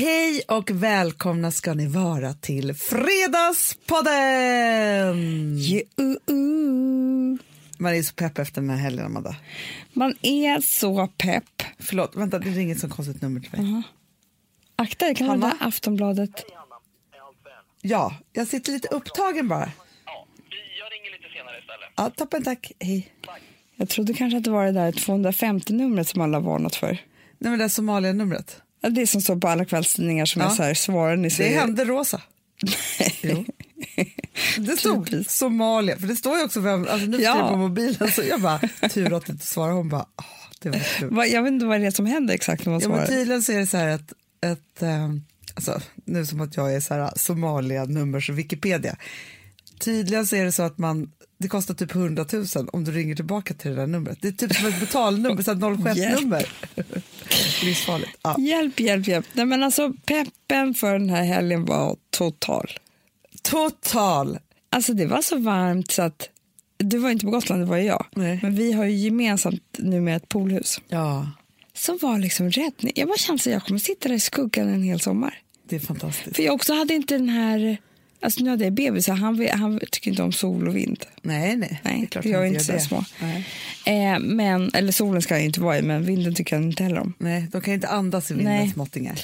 Hej och välkomna ska ni vara till Fredagspodden! Yeah, uh, uh. Man är så pepp efter den här helgen, Amanda. Man är så pepp. Förlåt, vänta, det ringer ett så konstigt nummer till mig. Akta, det kan Hanna? vara det Aftonbladet. Ja, jag sitter lite upptagen bara. Ja, vi- jag ringer lite senare istället. Ja, toppen, tack. Hej. Jag trodde kanske att det var det där 250-numret som alla varnat för. Nej, men det är Somalia-numret. Det som står på alla kvällstidningar som Ja. är så här, svarar ni så Det hände Rosa. Jo. Det stod Typiskt. Somalia, för det står ju också vem, alltså nu Ja. ja. på mobilen, så jag bara, tur att du inte svarar. Hon bara, åh, det var kul. Jag vet inte vad det är som händer exakt när man Ja, svarar. tydligen så är det så här att, att eh, alltså, nu som att jag är så här Somalia nummers Wikipedia. Tydligen så är det så att man, det kostar typ 100 000 om du ringer tillbaka till det där numret. Det är typ som ett betalnummer, så här 07-nummer. Livsfarligt. Ja. Hjälp, hjälp, hjälp. Nej, men alltså, peppen för den här helgen var total. Total. Alltså det var så varmt så att du var inte på Gotland, det var jag. Nej. Men vi har ju gemensamt nu med ett poolhus. Ja, Som var liksom räddning. Jag bara kände att jag kommer sitta där i skuggan en hel sommar. det är fantastiskt. För jag också hade inte den här, alltså nu hade jag bebis, så han, han tycker inte om sol och vind. Nej, nej. Nej, det är han inte så gör små. Eh, men, eller solen ska jag ju inte vara i, men vinden tycker jag inte heller om. nej, de kan inte andas i vindens måttingar.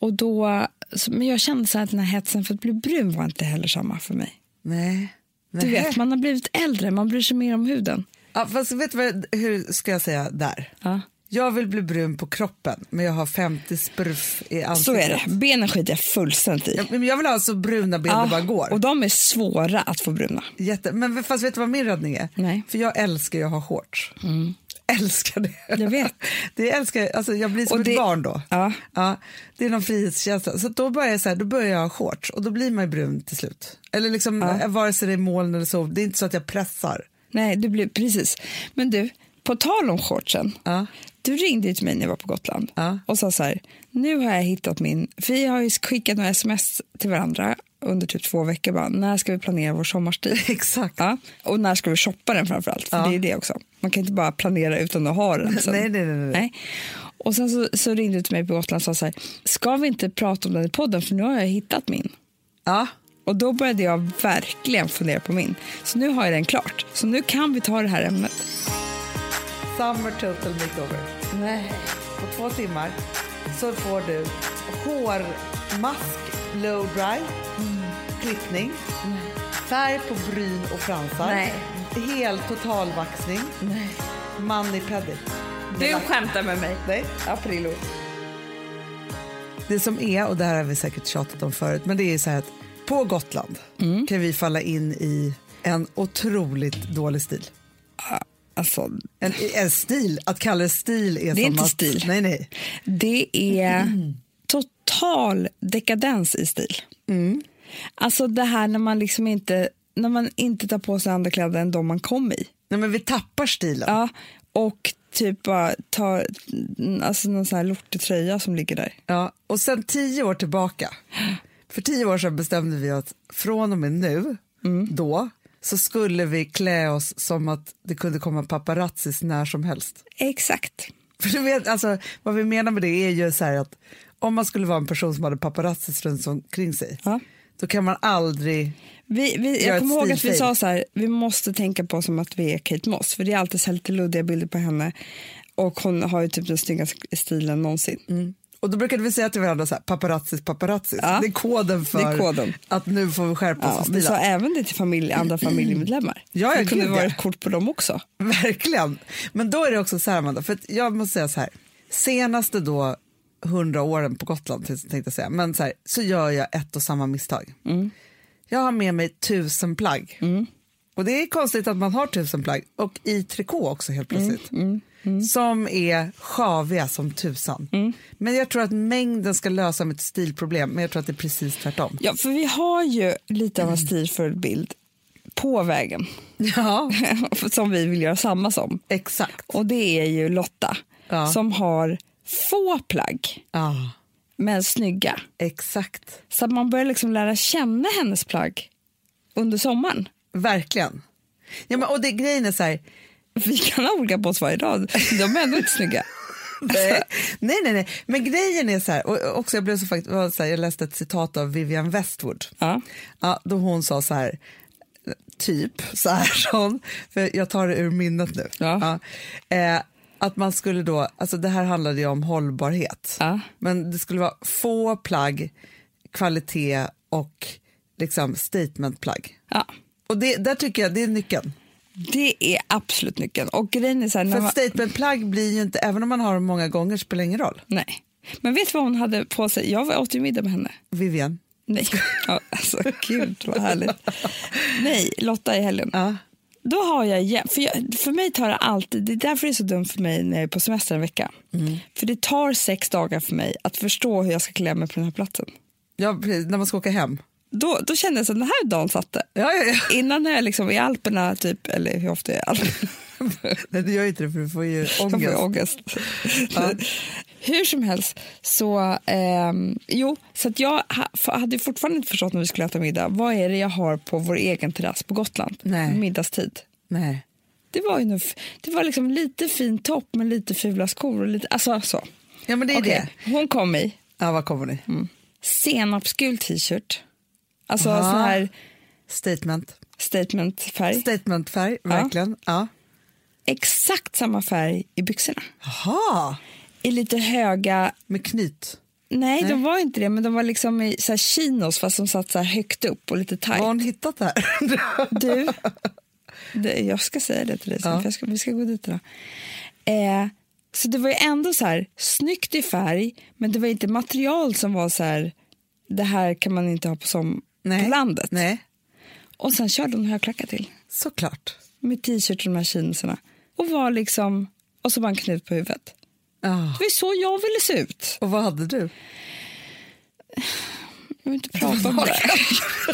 Och då, så, men jag kände så att den här hetsen för att bli brun var inte heller samma för mig. Nej. Du Nej. vet, man har blivit äldre, man bryr sig mer om huden. Ja, fast vet du vad, hur ska jag säga där? Ja. Jag vill bli brun på kroppen, men jag har 50 spruff i ansiktet. Så är det. Benen skiter jag fullständigt i. Ja, men jag vill ha så bruna ben det bara går. och de är svåra att få bruna. Jätte, men fast vet du vad min räddning är? Nej. Mm. För jag älskar ju att ha shorts. Älskar det. Jag vet. Det älskar jag. Alltså jag blir som Och ett det- barn då. Ja. Ja, det är någon frihetskänsla. Så då börjar, jag så här, då börjar jag ha shorts och då blir man brun till slut. Eller liksom, Ja. vare sig det är moln eller sol. Det är inte så att jag pressar. Nej, det blir precis. Men du, på tal om shortsen. Ja. Du ringde till mig när jag var på Gotland Ja. och sa så här, nu har jag hittat min, vi har ju skickat några sms till varandra under typ två veckor bara, när ska vi planera vår sommarstil? Exakt. Ja, och när ska vi shoppa den framförallt? För Ja. det är det också. Man kan inte bara planera utan att ha den. sen. Nej, nej, nej, nej. Och sen så, så ringde du till mig på Gotland och sa så här, ska vi inte prata om den i podden för nu har jag hittat min. Ja. Och då började jag verkligen fundera på min. Så nu har jag den klart. Så nu kan vi ta det här ämnet. Summer total makeover. Nej. På två timmar så får du hårmask, blow dry, klippning, färg på bryn och fransar, Nej. hel totalvaxning, Nej. mani-pedi. Du skämtar med mig. Nej. Aprillo. Det som är, och det här har vi säkert tjatat om förut, men det är så här att på Gotland Mm. kan vi falla in i en otroligt dålig stil. Alltså, En, en stil, att kalla det stil är Det är inte att, stil. Nej, nej. det är total dekadens i stil. Alltså det här när man liksom inte, när man inte tar på sig andra kläder än de man kom i. nej men vi tappar stilen. Ja, och typ bara tar alltså någon sån här lortig tröja som ligger där. Ja, och sen tio år tillbaka, för tio år sedan bestämde vi att från och med nu, Mm. då, så skulle vi klä oss som att det kunde komma paparazzis när som helst. Exakt. För du vet, alltså, vad vi menar med det är ju så här att om man skulle vara en person som hade paparazzis runt omkring sig, Ja. då kan man aldrig... Vi, vi, jag kommer ihåg att vi sa så här, vi måste tänka på som att vi är Kate Moss, för det är alltid så lite luddiga bilder på henne och hon har ju typ den snyggaste stilen någonsin. Och då brukade vi säga till varandra så här, paparazzis, paparazzis. Ja. Det är koden för Det är koden. att nu får vi skärpa oss Ja, och vi sa även det till familj, andra familjemedlemmar. Ja, ja, det kunde vara ett kort på dem också. Verkligen. Men då är det också så här, Amanda, för jag måste säga så här, senaste då hundra åren på Gotland tänkte jag säga, men så, här, så gör jag ett och samma misstag. Jag har med mig tusen plagg. Och det är konstigt att man har tusen plagg och i trikå också helt plötsligt. Som är sjaviga som tusan. Men jag tror att mängden ska lösa mitt stilproblem, men jag tror att det är precis tvärtom. Ja, för vi har ju lite av en stilfull bild på vägen Ja, som vi vill göra samma som. exakt. Och det är ju Lotta Ja. som har få plagg Ja, men snygga. exakt. Så man börjar liksom lära känna hennes plagg under sommaren. Verkligen. Ja, men, och det, grejen är så här, Vi kan ha olika på oss varje dag. De är ändå inte snygga. nej, nej, nej. Men grejen är så här, och också jag blev så faktiskt, var så här, jag läste ett citat av Vivian Westwood. Ja. Ja, då hon sa så här, typ så här, sån, för jag tar det ur minnet nu. Ja. eh, att man skulle då, alltså det här handlade ju om hållbarhet, Ja. men det skulle vara få plagg, kvalitet och liksom statementplagg. ja. Och det, där tycker jag det är nyckeln. Det är absolut nyckeln. Och grejen är så här, För man, statementplagg blir ju inte, även om man har dem många gånger spelar ingen roll. Nej. Men vet du vad hon hade på sig? Jag åt ju middag med henne. Vivian. Nej, ja, alltså gud vad härligt. Nej, Lotta i helgen. Ja. Då har jag, för, jag, för mig tar det alltid, det är därför det är så dumt för mig när jag är på semester en vecka. För det tar sex dagar för mig att förstå hur jag ska klä mig på den här platsen. Ja, när man ska åka hem. Då, då kände jag att den här dagen satte. Ja, ja, ja. Innan när jag liksom i Alperna, typ, eller hur ofta är jag i Alperna? Nej, det gör inte det för du får ju Jag får ångest. ångest. Hur som helst, så, ehm, jo, så att jag ha, hade fortfarande inte förstått när vi skulle äta middag. Vad är det jag har på vår egen terrass på Gotland? Nej. Middagstid. Nej. Det var ju f- det var liksom lite fin topp men lite fula skor. Och lite, alltså så. Ja, men det är Okej, det. Hon kom i Ja, vad kommer ni? senapsgul t-shirt. Alltså Aha. sån här Statement. statementfärg. Statementfärg, verkligen. Ja. Exakt samma färg i byxorna. Jaha, I lite höga med knyt. Nej, de var inte det, men de var liksom i så här chinos fast de satt så högt upp och lite tajt. har hon hittat det här? Du, det, jag ska säga det till dig sen, Ja. för jag ska, vi ska gå dit idag. Eh, så det var ju ändå så här snyggt i färg, men det var inte material som var så här, det här kan man inte ha på, som, på landet. Nej, Och sen körde hon högklackat till såklart. med t-shirt och de här chinosarna. Och var liksom, och så bara en knut på huvudet. Ja. Det var så jag ville se ut. Och vad hade du? Jag vill inte prata om det.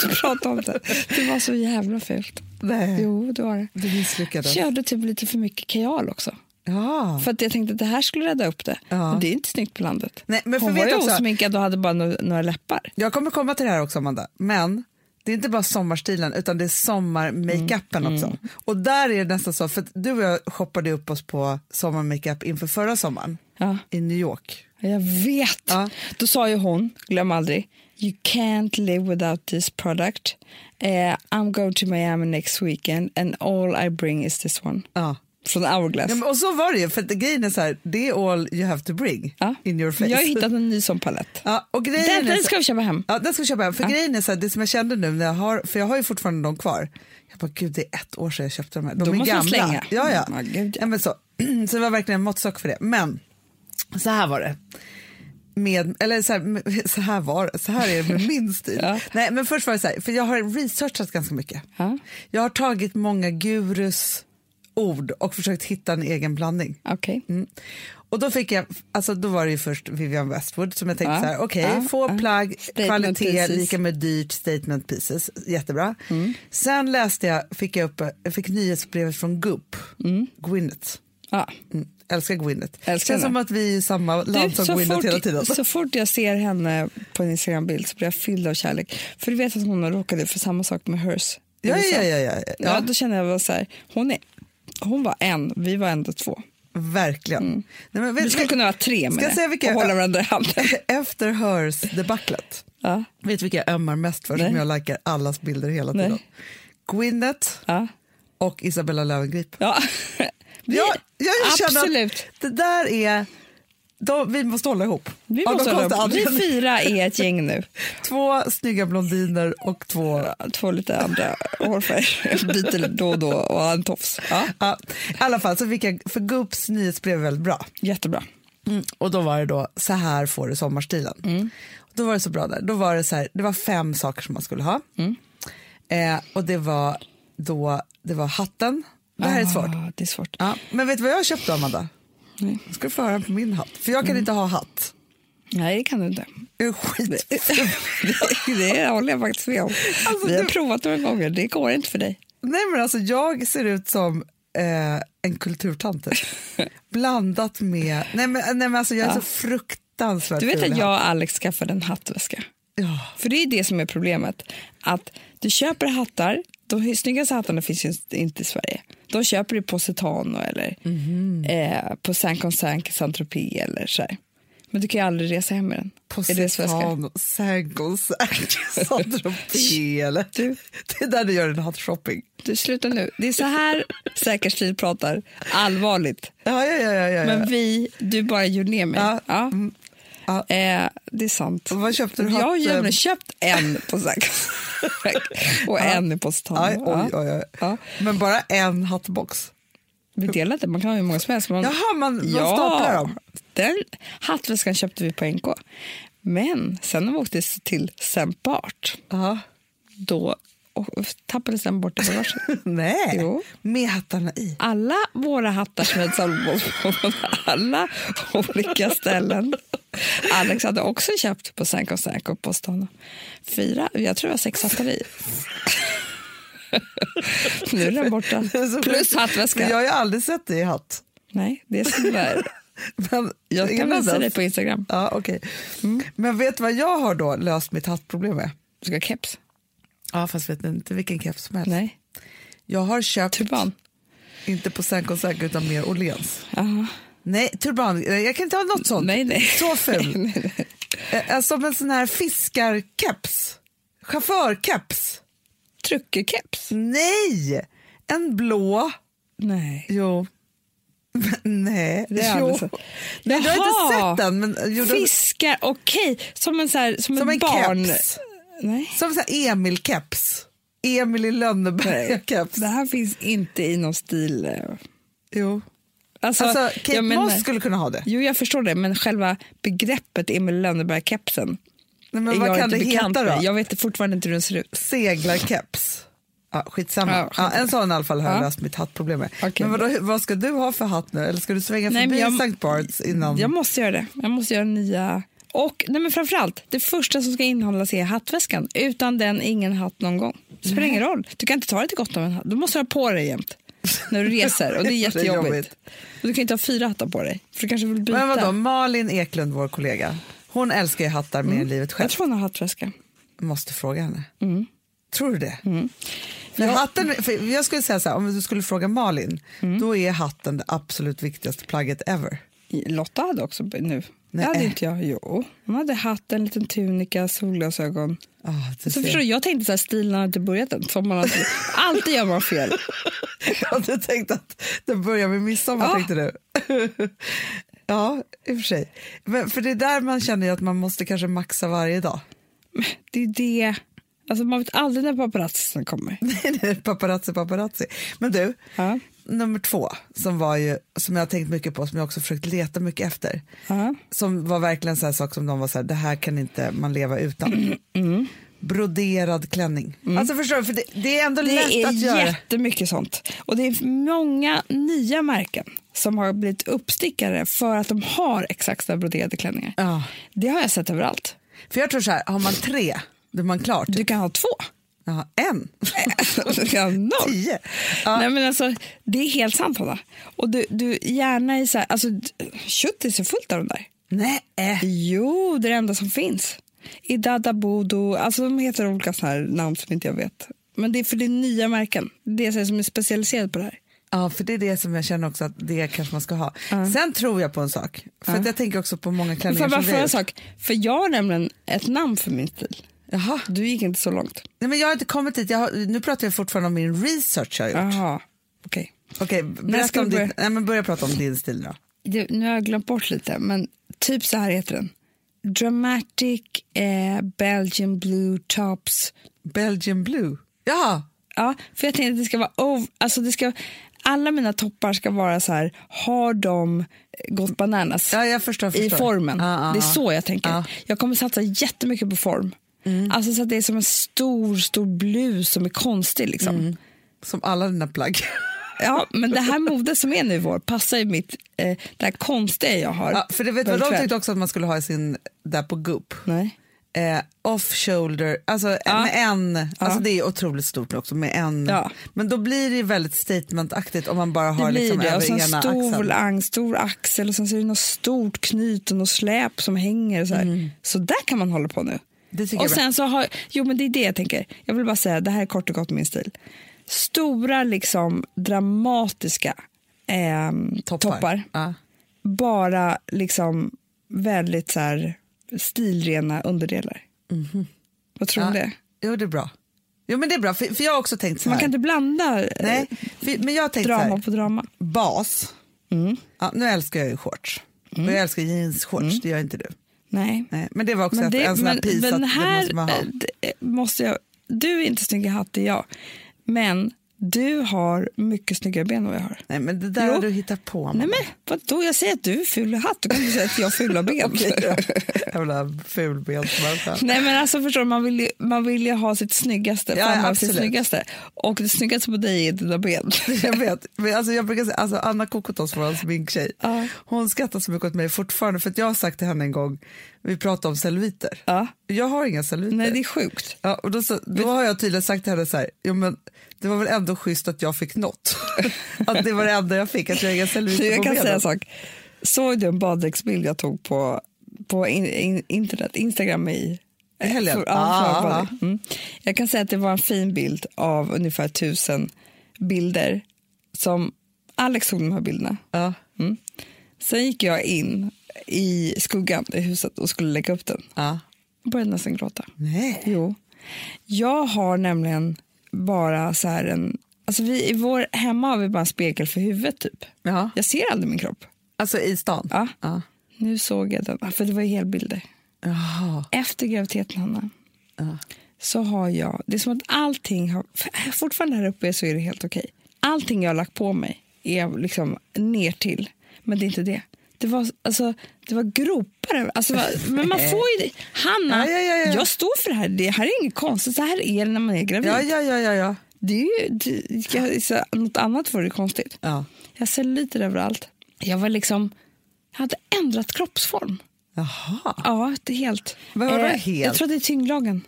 Prata om det. Det var så jävla fult. Nej, Jo, det var det. du misslyckades. Körde typ lite för mycket kajal också. Ja. För att jag tänkte att det här skulle rädda upp det. Ja. Men det är inte snyggt på landet. Nej, men för Hon var ju också- osminkad och hade bara no- några läppar. Jag kommer komma till det här också, Amanda. Men det är inte bara sommarstilen, utan det är sommarmakeupen Mm. också. Och där är det nästan så, för du och jag shoppade upp oss på sommarmakeup inför förra sommaren Ja. i New York. Jag vet. Ja. Då sa ju hon, glöm aldrig, you can't live without this product. Eh, I'm going to Miami next weekend and all I bring is this one. Ja. Från Hourglass. Ja, och så var det ju, för att grejen är så här, det är all you have to bring Ja. in your face. Jag har hittat en ny sån palett. Ja, och grejen Den, den så- ska vi köpa hem. Ja, den ska vi köpa hem. För grejen är så här, det som jag kände nu när jag har, för jag har ju fortfarande dem kvar. Jag bara, gud det är ett år sedan jag köpte de här. De Då är måste gamla. slänga. Ja, ja. Ja, gud, ja. ja. men så. så det var verkligen en måttstock för det. Men så här var det. Med, eller så här, så här var så här är det med min stil. Ja. Nej, men först var det så här, för jag har researchat ganska mycket. Ja. Jag har tagit många gurus ord och försökt hitta en egen blandning. Okej. Mm. Och då fick jag, alltså då var det ju först Vivian Westwood som jag tänkte Ja, så här, okej, ja, få ja. plagg, kvalitet pieces. lika med dyrt, statement pieces, jättebra. Mm. Sen läste jag, fick jag upp, jag fick nyhetsbrevet från Goop, Gwyneth. Ja. Mm. Älskar Gwyneth. Älskar Känns som att vi är i samma land Du, som Gwyneth fort, hela tiden. så fort jag ser henne på en Instagram-bild så blir jag fylld av kärlek. För du vet att hon har råkat ut för samma sak med hers. Ja, ja, ja, ja, ja. ja. Då känner jag bara så här, hon, är, hon var en, vi var ändå två. Verkligen. Nej, men Vi skulle kunna vara tre Ska med jag säga vilka- och hålla varandra i handen. Efter hers debaclet, Ja. vet du vilka jag ömmar mest för Nej. som jag likar allas bilder hela Nej. tiden? Gwyneth Ja. och Isabella Löwengrip. Ja. Ja, jag känner absolut. att det där är... De, vi måste hålla ihop. Vi, måste hålla upp. vi fyra är ett gäng nu. Två snygga blondiner och två... Två lite andra hårfärger. Byter då och då och en tofs. Ja. Ja, I alla fall, så fick jag, för Goops nyhetsbrev väldigt bra. Jättebra. Mm. Och då var det då, så här får du sommarstilen. Mm. Då var det så bra där. Då var det så här, det var fem saker som man skulle ha. Mm. Eh, och det var då, det var hatten. Det här är svårt. Ah, det är svårt. Ja, men vet du vad jag köpte Amanda? Nej. Jag ska få höra på min hatt. För jag kan Mm. inte ha hatt. Nej, det kan du inte. Skit. det, det håller jag faktiskt med om. Alltså, Vi har du- provat några gånger, det går inte för dig. Nej men alltså jag ser ut som eh, en kulturtant. typ. Blandat med, nej men, nej men alltså jag är Ja. så fruktansvärt Du vet att jag och Alex skaffade en hattväska. Ja. För det är det som är problemet. Att du köper hattar, de snyggaste hattarna finns ju inte i Sverige. De köper du på Setano eller Mhm. eh, på Saint Consank, Saint Tropez eller så här. Men du kan ju aldrig resa hem med den. är det svenska? Positano, Sankosak, Saint-Tropez eller? Du. Det är där du gör din hatshopping. Du slutar nu. Det är så här Säker stil pratar allvarligt. Ja, ja, ja. ja, ja. Men vi, du bara gör ner mig. Ja. Ja. Mm. Ja. Eh, det är sant. Och Vad köpte du? Jag har hatt- ju köpt en på Säker och en i Positano. Aj, oj, oj, oj. Ja. Men bara en hattbox? Vi delade, man kan ha hur många som helst. Man, Jaha, man, man staplar dem? Den hattväskan köpte vi på NK. Men sen när vi åkte till. Bart, Ja. då och, tappades den bort i bagaget. Nej, Jo. med hattarna i. Alla våra hattar sålt på alla olika ställen. Alex hade också köpt på Sank och Sank och på stan. Fyra, jag tror det var sex hattar i. nu är den borta. Plus hattväska. Jag har ju aldrig sett dig i hatt. Nej, det är som det är. Men Jag kan visa dig på Instagram. Ja, okej. Men vet du vad jag har då löst mitt hattproblem med? Du ska ha keps? Ja, fast vet inte vilken keps som helst. Nej. Jag har köpt, Turban? inte på Sank Sank utan mer Åhléns. Nej, turban. Jag kan inte ha något sånt. Nej, nej. Så ful. Nej, nej, nej. Eh, Alltså som en sån här fiskarkeps. Chaufförkeps. Truckerkeps? Nej! En blå. Nej. Jo. Men Nej. Det jo. aldrig. Nej, du har inte Jaha. sett den. Men, jo, Fiskar, okej. Som en, så här, som som ett en barn. keps. Nej. Som Emil-keps. Emil i Lönneberga-keps. Det här finns inte i någon stil. eh. Jo. Alltså, Alltså, Kate menar- Moss skulle kunna ha det. Jo, jag förstår det, men själva begreppet Emil Lönneberg-kepsen Nej, men vad jag kan det heta då? Jag vet fortfarande inte hur den ser ut. Seglarkeps. Ja, skitsamma. Ja, Ja, skitsamma. en sån i alla fall har jag Ja. löst mitt hattproblem med. Okej. Men vadå, vad ska du ha för hatt nu? Eller ska du svänga Nej, förbi jag- St. Barts innan? Jag måste göra det. Jag måste göra nya... Och nej men framförallt, det första som ska inhandlas är hattväskan. Utan den, ingen hatt någon gång. Det spelar ingen roll. Du kan inte ta dig till Gotland med en hatt. Du måste ha på dig jämt när du reser. Och det är jättejobbigt. jobbigt. och du kan inte ha fyra hattar på dig. För du kanske vill byta. Men vadå, Malin Eklund, vår kollega, hon älskar ju hattar mer än livet själv. Jag tror hon har hattväska. Måste fråga henne. Mm. Tror du det? För hatten, för jag skulle säga så här, om du skulle fråga Malin, Mm. då är hatten det absolut viktigaste plagget ever. Lotta hade också nu. Nej. Det hade inte jag. Jo. Hon hade hatt, en liten tunika, solglasögon. Du Så ser. förstår jag tänkte så här, stilen har inte börjat än. Som man alltid, alltid gör man fel. Ja, du tänkte att det börjar med midsommar, Ja. tänkte du? ja, i och för sig. Men för det är där man känner att man måste kanske maxa varje dag. Det är det. Alltså man vet aldrig när paparazzin kommer. Nej, nej, paparazzi, paparazzi. Men du, Ja. Nummer två, som, var ju, som jag har tänkt mycket på, som jag också försökt leta mycket efter, Ja. som var verkligen så här sak som de var så här, det här kan inte man leva utan. Mm. Broderad klänning. Alltså förstår du, för det, det är ändå Det lätt är att göra. jättemycket sånt. Och det är många nya märken som har blivit uppstickare för att de har exakt sådana broderade klänningar. Ja. Det har jag sett överallt. För jag tror så här, har man tre, då är man klar. Du kan ha två. Ja, en. ha noll. Tio. Ja. Nej, men alltså, det är helt sant, Hanna. Och du, du gärna i så här, alltså, Tjuttis är fullt av de där. Nej. Jo, det är det enda som finns. I Dadabodo, alltså de heter olika såna här namn som inte jag vet. Men det är för det är nya märken. Det är så som är specialiserade på det här. Ja, för det är det som jag känner också att det kanske man ska ha. Sen tror jag på en sak, för att jag tänker också på många klänningar bara som vi har en sak? För jag har nämligen ett namn för min stil. Jaha. Du gick inte så långt. Nej, men jag har inte kommit dit, jag har, nu pratar jag fortfarande om min research jag har gjort. Jaha, okej. Ska berätta om vi din, börja? nej, men börja prata om din stil då. Det- Nu har jag glömt bort lite, men typ så här heter den. Dramatic eh, Belgian Blue Tops. Belgian blue. Ja, Ja, för jag tänkte att det ska vara ov- alltså det ska alla mina toppar ska vara så här, har de gått bananas ja jag förstår. i förstår. formen? Ja, ja, det är ja. så jag tänker. Ja. Jag kommer satsa jättemycket på form. Alltså så att det är som en stor, stor blus som är konstig liksom. Som alla dina plagg. Ja, men det här modet som är nu i vår passar ju mitt, eh, det här konstiga jag har. Ja, för det vet vad de tyckte också att man skulle ha i sin, där på Goop. Nej. Eh, off shoulder, alltså Ja. med en, alltså det är otroligt stort också med en, Ja. men då blir det ju väldigt statementaktigt om man bara har Det blir liksom det. över Och så en ena stor axeln. lang, stor axel och sen så är det något stort knyt och något släp som hänger. Och så, här. Mm. så där kan man hålla på nu. Och sen så har, jo men det är det jag tänker. Jag vill bara säga, det här är kort och gott min stil. Stora liksom dramatiska ehm, toppar. Ja. Bara liksom väldigt så här stilrena underdelar. Vad tror du om det? Jo, det är bra. Jo, men det är bra, för, för jag har också tänkt så här. Man kan inte blanda eh, Nej, för, men jag tänkt drama här. på drama. Bas. Mm. Ja, nu älskar jag ju shorts. Och jag älskar jeansshorts, det gör inte du. Nej. Nej, men det var också Men det, en sån här piece men att här måste man ha. eh, måste jag, du är inte snygg i hatt, det är jag. Men du har mycket snyggare ben än vad jag har. Nej, men det där Jo. har du hittat på. Nej men vadå, jag säger att du är ful i hatt, då kan du säga att jag har fula ben. Jävla fulbensmänniska. Nej men alltså förstår du, man vill ju, man vill ju ha sitt snyggaste, Ja, framhäva sitt snyggaste. Och det snyggaste på dig är dina ben. Jag vet, men alltså jag brukar säga, alltså Anna Kokotos, vår sminktjej, Ja. hon skrattar så mycket åt mig fortfarande för att jag har sagt till henne en gång, vi pratade om celluliter. Ja. Jag har inga celluliter. Nej det är sjukt. Ja, och då, så, då har jag tydligen sagt till henne så här, jo, men det var väl ändå schysst att jag fick något. att det var det enda jag fick, att jag Så celluliter jag kan säga en sak. Såg du en baddräktsbild jag tog på, på in, in, internet, Instagram i I helgen? För, Ah, för ah, baddräkt. mm. Jag kan säga att det var en fin bild av ungefär tusen bilder som Alex tog de här bilderna. Ja. Sen gick jag in i skuggan i huset och skulle lägga upp den. Ja. Jag började nästan gråta. Nej. Jo. Jag har nämligen bara så här en... Alltså vi, I vår hemma har vi bara en spegel för huvudet typ. Ja. Jag ser aldrig min kropp. Alltså i stan? Ja. ja. Nu såg jag den, för det var ju helbilder. Jaha. Efter graviditeten, Hanna, Ja. så har jag... Det är som att allting har... Fortfarande här uppe så är det helt okej. Allting jag har lagt på mig är liksom ner till, men det är inte det. Det var, alltså, det var gropar. Över- Alltså, vad- men man får ju det. Hanna, Ja, ja, ja, ja. jag står för det här. Det här är inget konstigt. Så här är det när man är gravid. Ja, ja, ja, ja, ja. Det är ju, det, något annat vore konstigt. ja. Jag har celluliter överallt. Jag var liksom... Jag hade ändrat kroppsform. Jaha. Ja, det är helt. Men vadå Eh, helt? Jag tror det är tyngdlagen.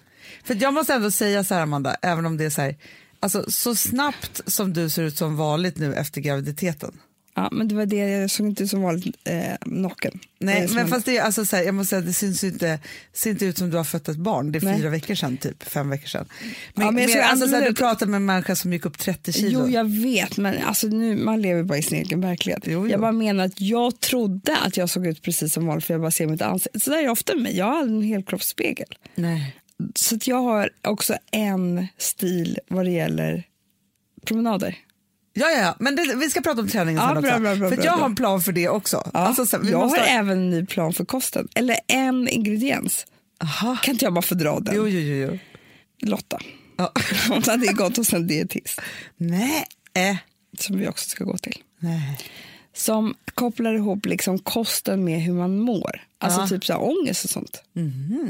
För jag måste ändå säga så här Amanda, även om det är så här, alltså så snabbt som du ser ut som vanligt nu efter graviditeten. Ja, men det var det, jag såg inte ut som vanligt eh. Det Nej, som men en- fast det är alltså så här, jag måste säga, det syns inte, ser inte ut som du har fött ett barn. Det är Nej. fyra veckor sedan, typ fem veckor sedan. Men, Ja, men jag men alltså, så här, du pratar med en människa som gick upp 30 kilo. Jo, jag vet, men alltså, nu, man lever bara i sin egen verklighet. Jo, jo. Jag bara menar att jag trodde att jag såg ut precis som vanligt för jag bara ser mitt ansikte. Så där är det ofta med mig. Jag har aldrig en helkroppsspegel. Nej. Så jag har också en stil vad det gäller promenader. Ja, ja, men det, vi ska prata om träningen Ja, sen bra, också. bra, bra, för jag har en plan för det också. Ja, Alltså, vi jag måste har ha- även en ny plan för kosten. Eller en ingrediens. Aha. Kan inte jag bara få dra den? Jo, jo, jo. jo. Lotta. Ja. Hon hade gått hos en dietist Nej. Eh. som vi också ska gå till. Nej. Som kopplar ihop liksom kosten med hur man mår. Alltså Ja. typ så här ångest och sånt.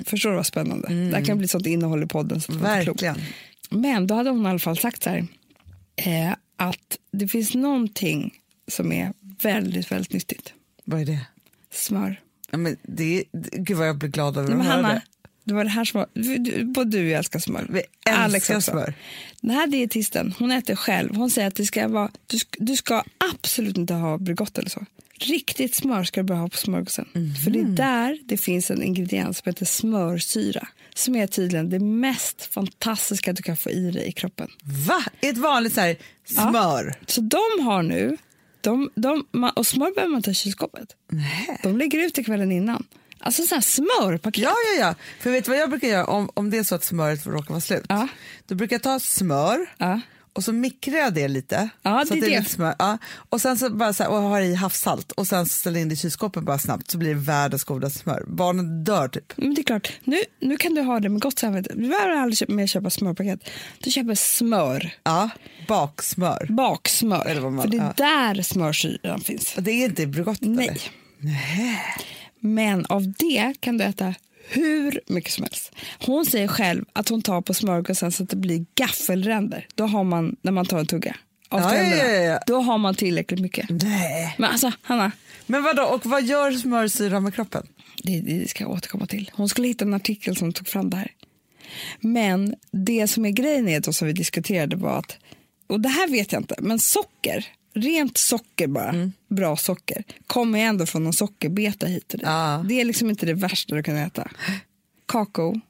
Förstår du vad spännande? Det här kan bli sånt innehåll i podden. Som. Verkligen. Men då hade hon i alla fall sagt så här, eh, att det finns någonting som är väldigt, väldigt nyttigt. Vad är det? Smör. Ja, men det, gud vad jag blir glad över att höra Hanna, det. det var det här som var, både du och jag älskar smör. Vi älskar smör. Den här dietisten, hon äter själv. Hon säger att det ska vara, du, ska, du ska absolut inte ha Bregott eller så. Riktigt smör ska du bara ha på smörgåsen. För det är där det finns en ingrediens som heter smörsyra. Som är tydligen det mest fantastiska du kan få i dig i kroppen. Va? Ett vanligt så här, smör? Så de har nu, de, de, och smör behöver man ta i kylskåpet. Nej. De lägger ut det kvällen innan. Alltså sådana här smörpaket. Ja, ja, ja. För vet du vad jag brukar göra om, om det är så att smöret råkar vara slut? Ja. Då brukar jag ta smör Ja. Och så mikrar jag det lite. Ja, så det är det är det. lite smör. Ja. Och sen så bara så här, och har i havssalt och sen ställer in det i kylskåpet bara snabbt så blir det världens godaste smör. Barnen dör typ. Men det är klart, nu, nu kan du ha det med gott samvete. Du behöver aldrig köpa, mer köpa smörpaket. Du köper smör, Ja, baksmör. baksmör. Eller vad man- för det är ja. där smörsyran finns. Och det är inte i Bregottet Nej. eller? Men av det kan du äta hur mycket som helst. Hon säger själv att hon tar på smörgåsen så att det blir gaffelränder. Då har man, när man tar en tugga av Ja, ja, ja. då har man tillräckligt mycket. Nej. Men alltså, Hanna, Men vadå, och vad gör smörsyra med kroppen? det, det ska jag återkomma till. Hon skulle hitta en artikel som tog fram det här. Men det som är grejen är då som vi diskuterade var att, och det här vet jag inte, men socker, rent socker bara, Mm. bra socker, kommer ändå från någon sockerbeta hit och dit. Ja. Det är liksom inte det värsta du kan äta. Kakao,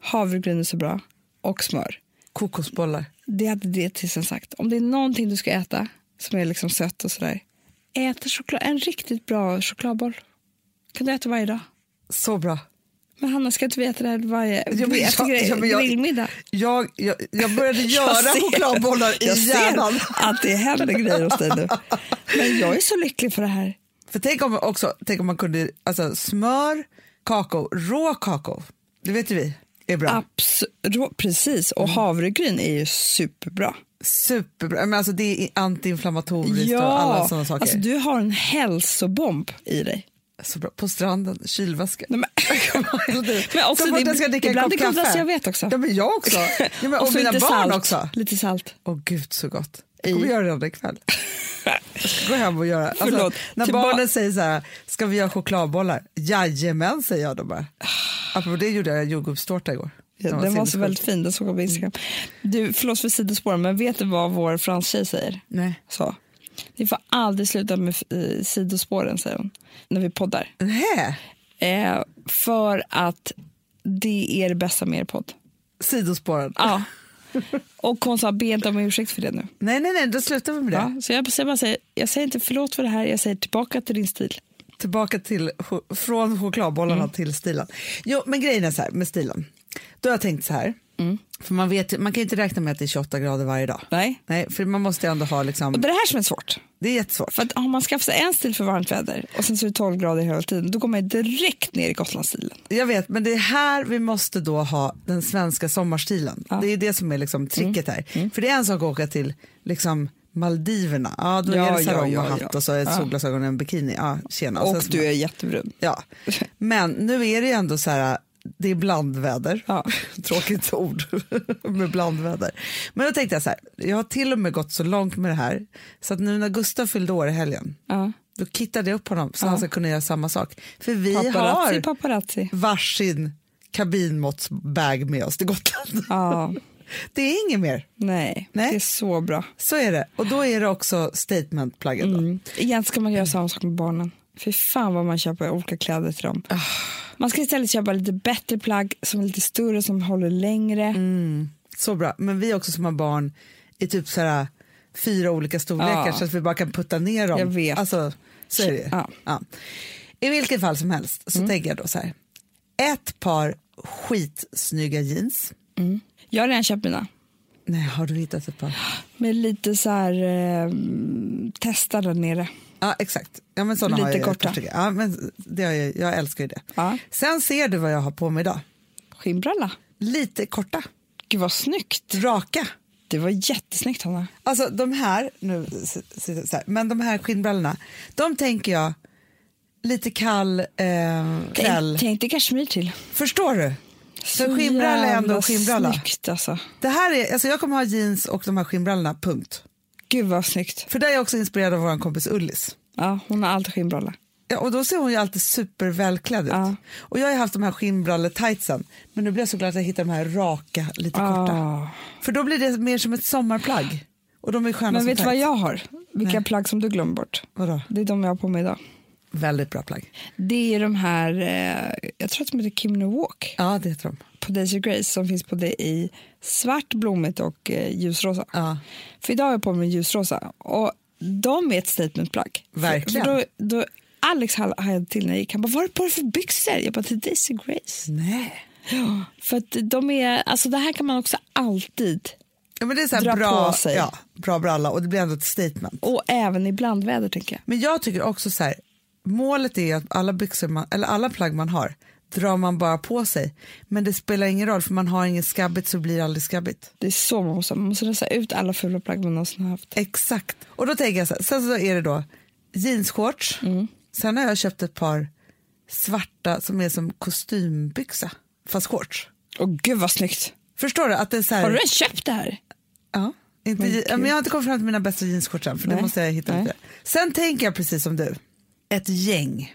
havregryn är så bra och smör. Kokosbollar. Det hade dietisten sagt. Om det är någonting du ska äta som är liksom sött och sådär, ät choklad, en riktigt bra chokladboll. kan du äta varje dag. Så bra. Men Hanna, ska inte vi äta det här varje Ja, jag- ja, jag- grillmiddag? Jag, jag, jag började göra ser- chokladbollar i jag hjärnan. ser att det händer grejer hos dig nu. Men jag är så lycklig för det här. För tänk om, också, tänk om man kunde, alltså smör, kakao, rå kakao, det vet ju vi är bra. Abs- precis, och havregryn är ju superbra. Superbra, men alltså det är antiinflammatoriskt och alla sådana saker. alltså du har en hälsobomb i dig. Så bra. På stranden, kylväska. Nej, men, men också, Så fort jag ska dricka en kopp kaffe. jag vet också. Ja, men jag också. Ja, men, och, och mina barn salt. också. Lite salt. Åh gud så gott. Jag kommer göra det redan ikväll. Jag ska gå hem och göra. Alltså, Förlåt, när tillba- barnen säger så här, ska vi göra chokladbollar? Jajamän säger jag då bara. Apropå det gjorde jag jordgubbstårta igår. Ja, Den den var så väldigt fin, den såg jag på Instagram. Du, förlåt för sidospåren, men vet du vad vår franstjej säger? Nej. Så. Vi får aldrig sluta med sidospåren, säger hon, när vi poddar. Eh, för att det är det bästa med er podd. Sidospåren. Ja. Och hon sa, be inte om ursäkt för det nu. Nej, nej, nej, då slutar vi med det. Ja, så jag, säger bara säger, jag säger inte förlåt för det här, jag säger tillbaka till din stil. Tillbaka till, från chokladbollarna Mm. till stilen. Jo, men grejen är så här med stilen. Då har jag tänkt så här, Mm. för man, vet, man kan ju inte räkna med att det är 28 grader varje dag. Nej. Nej, för man måste ju ändå ha liksom, Och det är det här som är svårt. det är jättesvårt. För att om man skaffar sig en stil för varmt väder och sen så är det 12 grader hela tiden, då går man ju direkt ner i Gotlandsstilen. Jag vet, men det är här vi måste då ha den svenska sommarstilen. Ja. Mm. Det är det som är liksom tricket här. För det är en sak att åka till liksom Maldiverna, ja då Ja, är det ja, sarong ja, och hatt ja. och så är Ja. solglasögon och en bikini. Ja, tjena. Och så- du är jättebrun. Ja, men nu är det ju ändå så här, det är blandväder. Ja. Tråkigt ord med blandväder. Men då tänkte jag så här, jag har till och med gått så långt med det här så att nu när Gustav fyllde år i helgen, Ja. då kittade jag upp honom så Ja. han ska kunna göra samma sak. För vi Paparazzi, har paparazzi. varsin kabinmåttsbag med oss till Gotland. Ja, Det är inget mer. nej, Nej. det är så bra. Så är det. Och då är det också statementplaggen. Mm. Egentligen ska man göra samma sak med barnen. Fy fan vad man köper olika kläder till dem. Ah. Man ska istället köpa lite bättre plagg som är lite större, som håller längre. Mm. Så bra. Men vi också som har barn i typ så här fyra olika storlekar Ja. så att vi bara kan putta ner dem. Jag vet. Alltså, så är det. Ja. Ja. I vilket fall som helst så Mm. tänker jag då så här. Ett par skitsnygga jeans. Jag har redan köpt mina. Nej, har du hittat ett par? Med lite så här, eh, testa där nere. Ja, exakt. Ja, men såna Lite har jag korta. Ja, men det har jag, jag älskar ju det. Ja. Sen ser du vad jag har på mig idag. Skinnbralla. Lite korta, Gud vad snyggt. raka. Det var jättesnyggt Hanna. Alltså de här, nu, så här, men de här skinnbrallorna, de tänker jag lite kall eh, kväll. Tänk, dig kashmir till. Förstår du? Så skinnbralla är ändå skinnbralla. Snyggt alltså. Det här är, alltså jag kommer ha jeans och de här skinnbrallorna, punkt. Gud vad snyggt. För där är jag också inspirerad av vår kompis Ullis. Ja, hon har alltid skinnbralla. Ja, och då ser hon ju alltid supervälklädd ut. Ja. Och jag har haft de här skinnbralletightsen, men nu blir jag så glad att jag hittar de här raka, lite korta. Ah. För då blir det mer som ett sommarplagg. Och de är sköna Men som vet du vad jag har? Vilka plagg som du glömmer bort. Vadå? Det är de jag har på mig idag. Väldigt bra plagg. Det är de här, eh, jag tror att de heter Kimno Walk Ja, det heter de. på Daisy Grace som finns på det i svart, blommigt och eh, ljusrosa. Ja. För idag har jag på mig ljusrosa och de är ett statementplagg. Verkligen. För, för då, då Alex hajade till när jag gick. Han bara, vad är det på dig för byxor? Jag bara, till Daisy Grace. Nej. Ja, för att de är, alltså det här kan man också alltid, Ja, men det är så här Dra bra, på sig. Ja, bra bralla och det blir ändå ett statement. och även i blandväder tänker jag. Men jag tycker också så här, målet är att alla byxor man, eller alla plagg man har drar man bara på sig. Men det spelar ingen roll för man har inget skabbigt så blir det aldrig skabbigt. Det är så man måste, man måste rensa ut alla fula plagg man någonsin har haft. Exakt. Och då tänker jag så här, sen så är det då jeansshorts. Sen har jag köpt ett par svarta som är som kostymbyxa fast shorts. Och gud vad snyggt. Förstår du? Att det är så här, Har du redan köpt det här? Ja. Inte, Men ja, men jag har inte kommit fram till mina bästa jeansshorts än för det Nej. måste jag hitta lite. Sen tänker jag precis som du, ett gäng.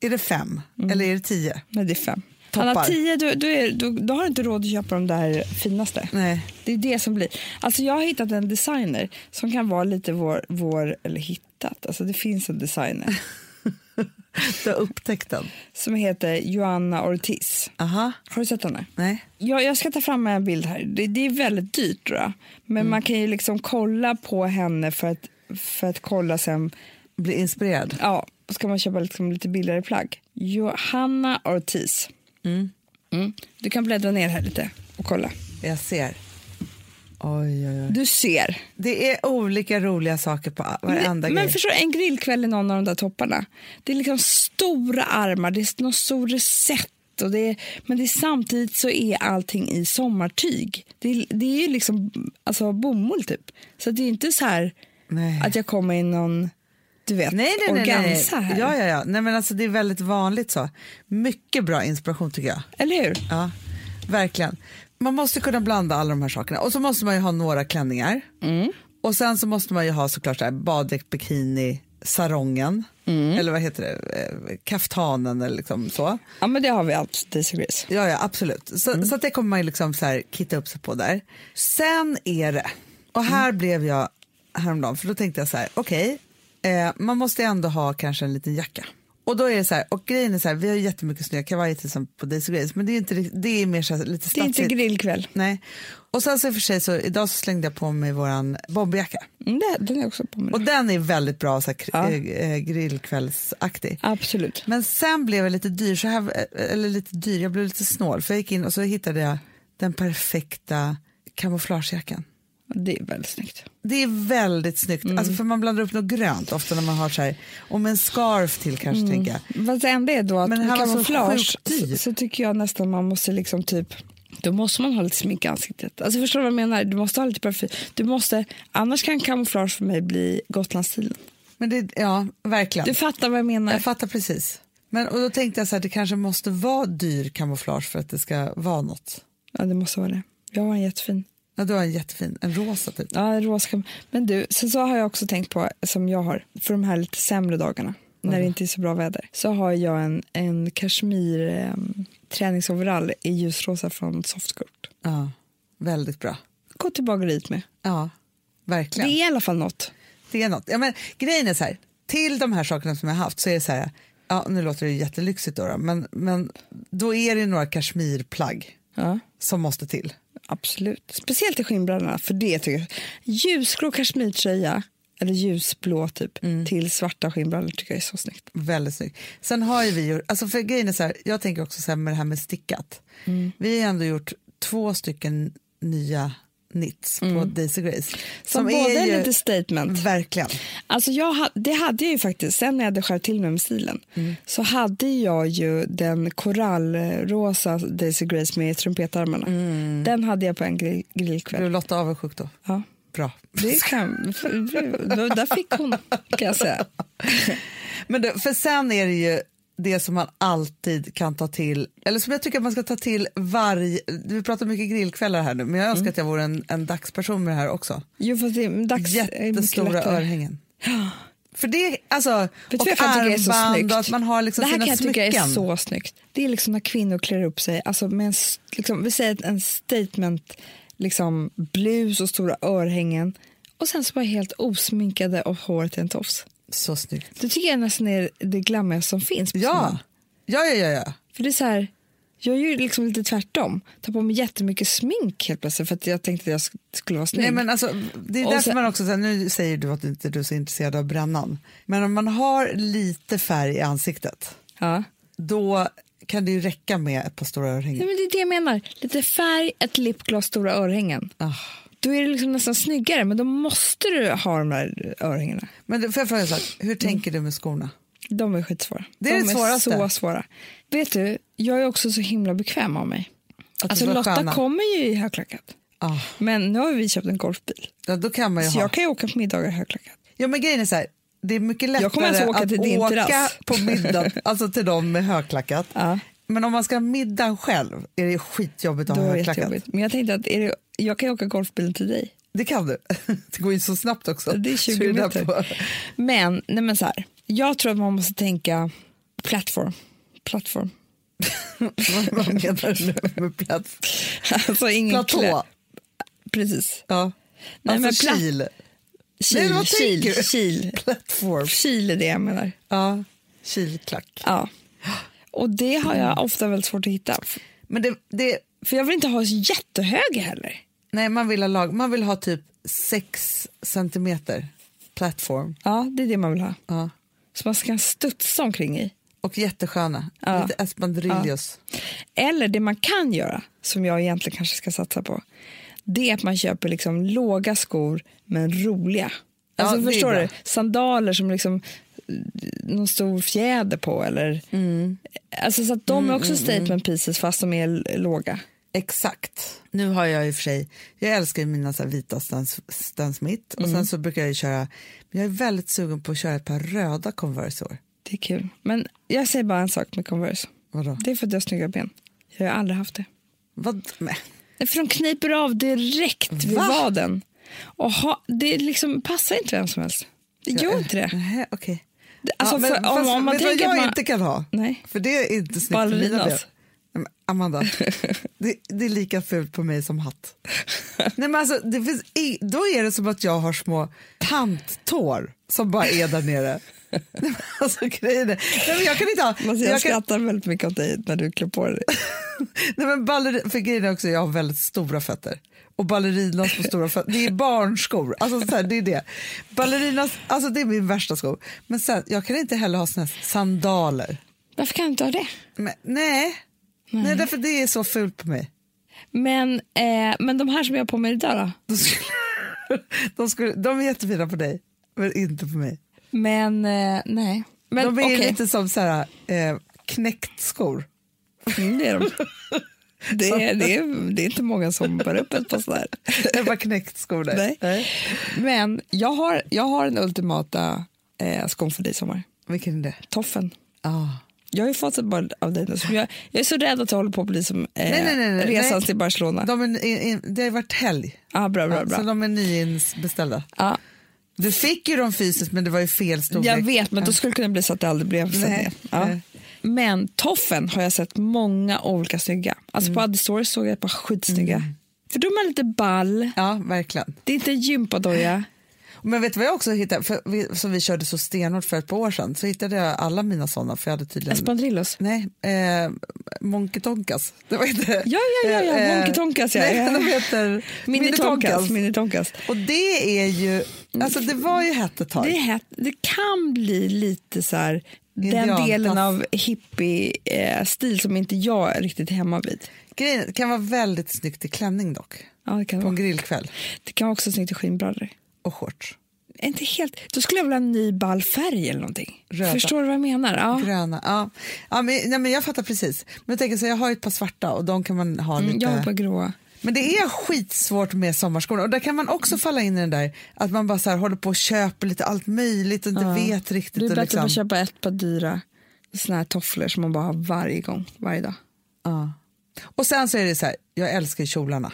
Är det fem eller är det tio? Nej, det är fem. Toppar. Hanna, tio, du, du, är, du, du har inte råd att köpa de där finaste. Nej. Det är det som blir. Alltså jag har hittat en designer som kan vara lite vår, vår eller hittat, alltså det finns en designer. Du har upptäckt den. som heter Joanna Ortiz. Aha. Har du sett henne? Nej. Jag, jag ska ta fram en bild här. Det, det är väldigt dyrt tror jag. Men man kan ju liksom kolla på henne för att, för att kolla sen. Bli inspirerad. Ja, ska man köpa liksom lite billigare plagg. Johanna Ortiz. Mm. Du kan bläddra ner här lite och kolla. Jag ser. Oj, oj, oj. Du ser. Det är olika roliga saker på varenda men grej. förstår du, en grillkväll i någon av de där topparna. Det är liksom stora armar, det är någon stor recept. Och det är, men det är, samtidigt så är allting i sommartyg. Det är, det är ju liksom alltså, bomull typ. Så det är inte så här Nej. att jag kommer i någon du vet, Nej, nej, nej, nej. organza här. Ja, ja, ja. Nej, men alltså, det är väldigt vanligt så. Mycket bra inspiration tycker jag. Eller hur? Ja, verkligen. Man måste kunna blanda alla de här sakerna. Och så måste man ju ha några klänningar. Mm. Och sen så måste man ju ha såklart så här, bikini, sarongen. Mm. Eller vad heter det? Eh, Kaftanen eller liksom så. Ja, men det har vi allt, Daisy Grace. Ja, ja absolut. Så, Mm. så det kommer man ju liksom så här kitta upp sig på där. Sen är det, och här Mm. blev jag häromdagen, för då tänkte jag så här, okej, eh, man måste ändå ha kanske en liten jacka. Och då är det så här, och grejen är så här, vi har ju jättemycket snygga kavajer till exempel på Daisy Grace, men det är, inte, det är mer så här, lite Det är inte statsigt. grillkväll. Nej. Och sen så i och för sig så idag så slängde jag på mig våran bomberjacka. Mm, det, den är också på mig. Och den är väldigt bra så här, Ja. eh, eh, grillkvällsaktig. Absolut. Men sen blev jag lite dyr, så här, eller lite dyr, jag blev lite snål för jag gick in och så hittade jag den perfekta kamouflagejackan. Det är väldigt snyggt. Det är väldigt snyggt, Mm. alltså för man blandar upp något grönt ofta när man har så här, och med en scarf till kanske Mm. tänker jag. Fast enda är då att Men kamouflage så, så tycker jag nästan man måste liksom typ då måste man ha lite smink i ansiktet. Alltså förstår du vad jag menar? Du måste ha lite parfym. Du måste, annars kan kamouflage för mig bli Gotlandsstilen. Men det, ja, verkligen. Du fattar vad jag menar? Jag fattar precis. Men, och då tänkte jag så här, det kanske måste vara dyr kamouflage för att det ska vara något. Ja, det måste vara det. Jag har en jättefin. Ja, du har en jättefin, en rosa typ. Ja, en rosa Men du, sen så har jag också tänkt på, som jag har, för de här lite sämre dagarna, när det inte är så bra väder, så har jag en, en kashmir eh, träningsoverall i ljusrosa från Softcoat. Ja, väldigt bra. Gå till bageriet med. Ja, Det verkligen. är i alla fall något. Det är något. Ja, men, grejen är så här, till de här sakerna som jag har haft så är det så här, ja, nu låter det jättelyxigt då, då men, men då är det några kashmirplagg Ja. som måste till. Absolut. Speciellt i skinnbrallorna, för det tycker jag. Ljusgrå kashmirtröja, eller ljusblå typ, till svarta skinnbrallor tycker jag är så snyggt. Väldigt snyggt. Sen har ju vi gjort, alltså för grejen är så här, jag tänker också så här med det här med stickat. Vi har ändå gjort två stycken nya knits på Daisy Grace. Som, båda är lite statement. Verkligen. Alltså jag, det hade jag ju faktiskt, sen när jag hade skärpt till mig med stilen, så hade jag ju den korallrosa Daisy Grace med trumpetarmarna. Den hade jag på en grill, grillkväll. Blev Lotta avundsjuk då? Ja. Bra. Det kan, där fick hon, kan jag säga. Men det, för sen är det ju det som man alltid kan ta till, eller som jag tycker att man ska ta till varje, vi pratar mycket grillkvällar här nu, men jag önskar att jag vore en, en dagsperson med det här också. Jo, fast det är dags, Jättestora örhängen. För det, alltså, Vet och armband och att man har liksom det här sina kan jag tycka smycken. är så snyggt. Det är liksom när kvinnor klär upp sig, alltså med en, liksom, vi säger en statement, liksom blus och stora örhängen och sen så bara helt osminkade och håret i en tofs. Så snyggt. Det tycker jag nästan är det glammigaste som finns. på Ja. ja, ja, ja, ja. För det är så här, jag är ju liksom lite tvärtom. Tar på mig jättemycket smink helt plötsligt för att jag tänkte att jag sk- skulle vara snygg. Nej, men alltså, det är Och därför sen- man också, så här, nu säger du att inte du är så intresserad av brännan, men om man har lite färg i ansiktet, ja. då kan det ju räcka med ett par stora örhängen. Nej, men det är det jag menar. Lite färg, ett lipgloss, stora örhängen. Ah. Då är det liksom nästan snyggare, men då måste du ha de där örhängena. Men får jag fråga en sak, hur tänker du med skorna? De är skitsvåra. Det är de det svåraste. så svåra. Vet du, jag är också så himla bekväm av mig. Att Alltså Lotta sköna? kommer ju i högklackat. Ah, Men nu har vi köpt en golfbil. ja, då kan man ju Så ha. jag kan ju åka på middagar i högklackat. Ja, men grejen är så här, det är mycket lättare Jag kommer alltså åka att åka på middag, alltså till dem med högklackat. Ja. Men om man ska ha middag själv är det skitjobbigt att Då ha högklackat. Men jag tänkte att är det, jag kan åka golfbilen till dig. Det kan du. Det går ju så snabbt också. Det är Så 20 där meter. på- Men, nej men så här, jag tror att man måste tänka plattform. Plattform. Vad menar du med plats? Alltså ingen Platå? klä- Precis. Ja. Nej, alltså men kil. Kil, kil, kil. Plattform. Kil är det jag menar. Ja. Kilklack. Ja. Och det har jag ofta väldigt svårt att hitta. Men det, det, För jag vill inte ha så jättehöga heller. nej, man vill ha lag, man vill ha typ 6 centimeter plattform. Ja, det är det man vill ha. Ja. Så man kan studsa omkring i. Och jättesköna. Ja. Lite espadrillos. Eller det man kan göra, som jag egentligen kanske ska satsa på, det är att man köper liksom låga skor men roliga. Ja, Alltså är förstår du? Sandaler som liksom någon stor fjäder på eller Mm. alltså så att de är också statement pieces fast de är låga. Exakt. Nu har jag i och för sig, jag älskar ju mina så vita Stan, Smith och Mm. sen så brukar jag ju köra, men jag är väldigt sugen på att köra ett par röda Converse år. Det är kul. Men jag säger bara en sak med Converse. Vadå? Det är för att jag har snygga ben. Jag har aldrig haft det. Vad? Nej. För de kniper av direkt vid Va? vaden. Och ha, det liksom passar inte vem som helst. Det gör inte det. Nej, okej. Alltså, Ja, men för, fast om man vet vad jag man, inte kan ha? Nej. För det är inte snyggt Ballerinas. Amanda, det, det är lika fult på mig som hatt. Nej, men alltså, det finns i, då är det som att jag har små tanttår som bara är där nere. Nej, alltså, grejen är, nej, men jag kan inte ha... Alltså, jag jag kan, skrattar väldigt mycket åt dig när du klär på dig. nej, men balleri, för grejen är också jag har väldigt stora fötter. Och ballerinas på stora fötter, det är barnskor. Alltså, så här, det är det. Ballerinas, alltså det är min värsta skor. Men sen, jag kan inte heller ha såna sandaler. Varför kan du inte ha det? Men, nej. nej, därför det är så fult på mig. Men, eh, men de här som jag har på mig idag då? De, skulle, de, skulle, de är jättefina på dig, men inte på mig. Men eh, nej. Men, de är okej. lite som så här, eh, knäckt skor. Mm, det är de. Det är, det, är, det är inte många som bär upp ett par sådär. Det var knäckt skor där. Nej. Men jag har, jag har den ultimata eh, skon för dig i sommar. Vilken är det? Toffen. Ah. Jag har ju fått ett barn av dig nu. Jag, jag är så rädd att jag håller på att bli som eh, Nej, nej, nej, nej, resan nej. till Barcelona. De är, i- i- det har varit helg, ah, bra, bra, bra. så de är nyinbeställda. Ja, Du fick ju dem fysiskt, men det var ju fel storlek. jag vet, men då skulle det kunna bli så att det aldrig blev Nej. Ja. Men toffen har jag sett många olika snygga. Alltså Mm. på Addy Stories såg jag ett par skitsnygga. För de är lite ball. Ja, verkligen. Det är inte en gympadojor. Men vet du vad jag också hittade, för vi, som vi körde så stenhårt för ett par år sedan, så hittade jag alla mina sådana, för jag hade tydligen... Espadrillos. Nej, eh, Monkey Tonkas. Det var inte... Ja, ja, ja, ja, eh, Monkey Tonkas, ja. Nej, de heter Mini tonkas. Mini tonkas. Och det är ju, alltså det var ju hett ett tag. Det, är hett. det kan bli lite så här, den delen av hippie-stil som inte jag är riktigt hemma vid. Grejen, det kan vara väldigt snyggt i klänning dock, Ja, det, kan på en vara. grillkväll. det kan vara också snyggt i skinnbrallor. Och shorts. Inte helt. Då skulle jag vilja ha en ny ball färg eller någonting. Röda. Förstår du vad jag menar? Ja. Gröna. Ja. Ja, men, nej, men jag fattar precis. Men jag tänker så jag har ett par svarta och de kan man ha Mm, lite... jag har ett par gråa. Men det är skitsvårt med sommarskorna och där kan man också falla in i den där att man bara så här håller på och köper lite allt möjligt och inte vet riktigt. Det är bättre liksom, att köpa ett par dyra såna här tofflor som man bara har varje gång, varje dag. ja. Och sen så är det så här, jag älskar kjolarna.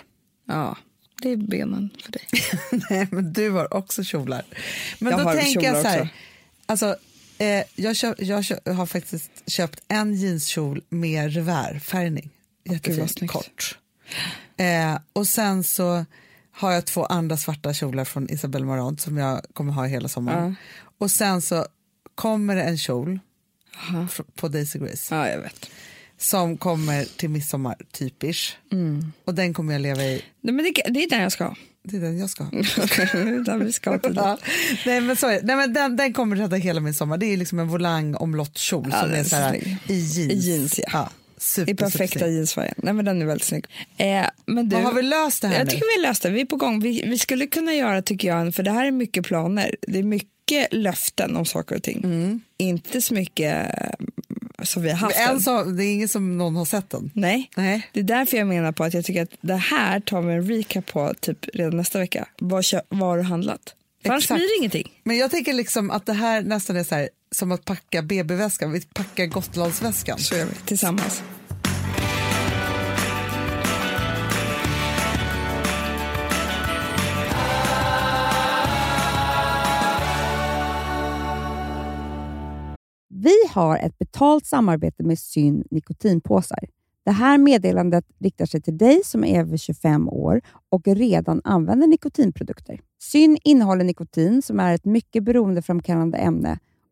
Ja, det är benen för dig. Nej, men du har också kjolar. Men Jag då har tänker jag så här, också. alltså, eh, jag, köp, jag köp, har faktiskt köpt en jeanskjol med revärfärgning. Jättefint, kort. Eh, och sen så har jag två andra svarta kjolar från Isabelle Marant som jag kommer ha hela sommaren. Och sen så kommer det en kjol Aha. på Daisy Grace Ja, jag vet. som kommer till midsommar typisch. Mm. Och den kommer jag leva i. Nej, men det, det är den jag ska ha. Det är den jag ska ha. den vi ska till Ja, nej, men det. nej, men den, den kommer rädda hela min sommar. Det är liksom en volang omlottkjol Ja, som är så här, i jeans. I jeans, ja. Super, I perfekta jeansfärgen. Nej, men den är väldigt snygg. Eh, men du, Vad har vi löst det här jag nu? tycker vi har löst det. Vi är på gång. Vi, vi skulle kunna göra, tycker jag, för det här är mycket planer. Det är mycket löften om saker och ting. Inte så mycket eh, som vi har haft. En än. så, det är ingen som någon har sett den. Nej. Nej. Det är därför jag menar på att jag tycker att det här tar vi en recap på typ redan nästa vecka. Vad, vad har du handlat? För annars blir det ingenting. Men jag tänker liksom att det här nästan är så här, som att packa BB-väskan. Vi packar Gotlandsväskan. Så gör vi tillsammans. Vi har ett betalt samarbete med Syn nikotinpåsar. Det här meddelandet riktar sig till dig som är över 25 år och redan använder nikotinprodukter. Syn innehåller nikotin som är ett mycket beroendeframkallande ämne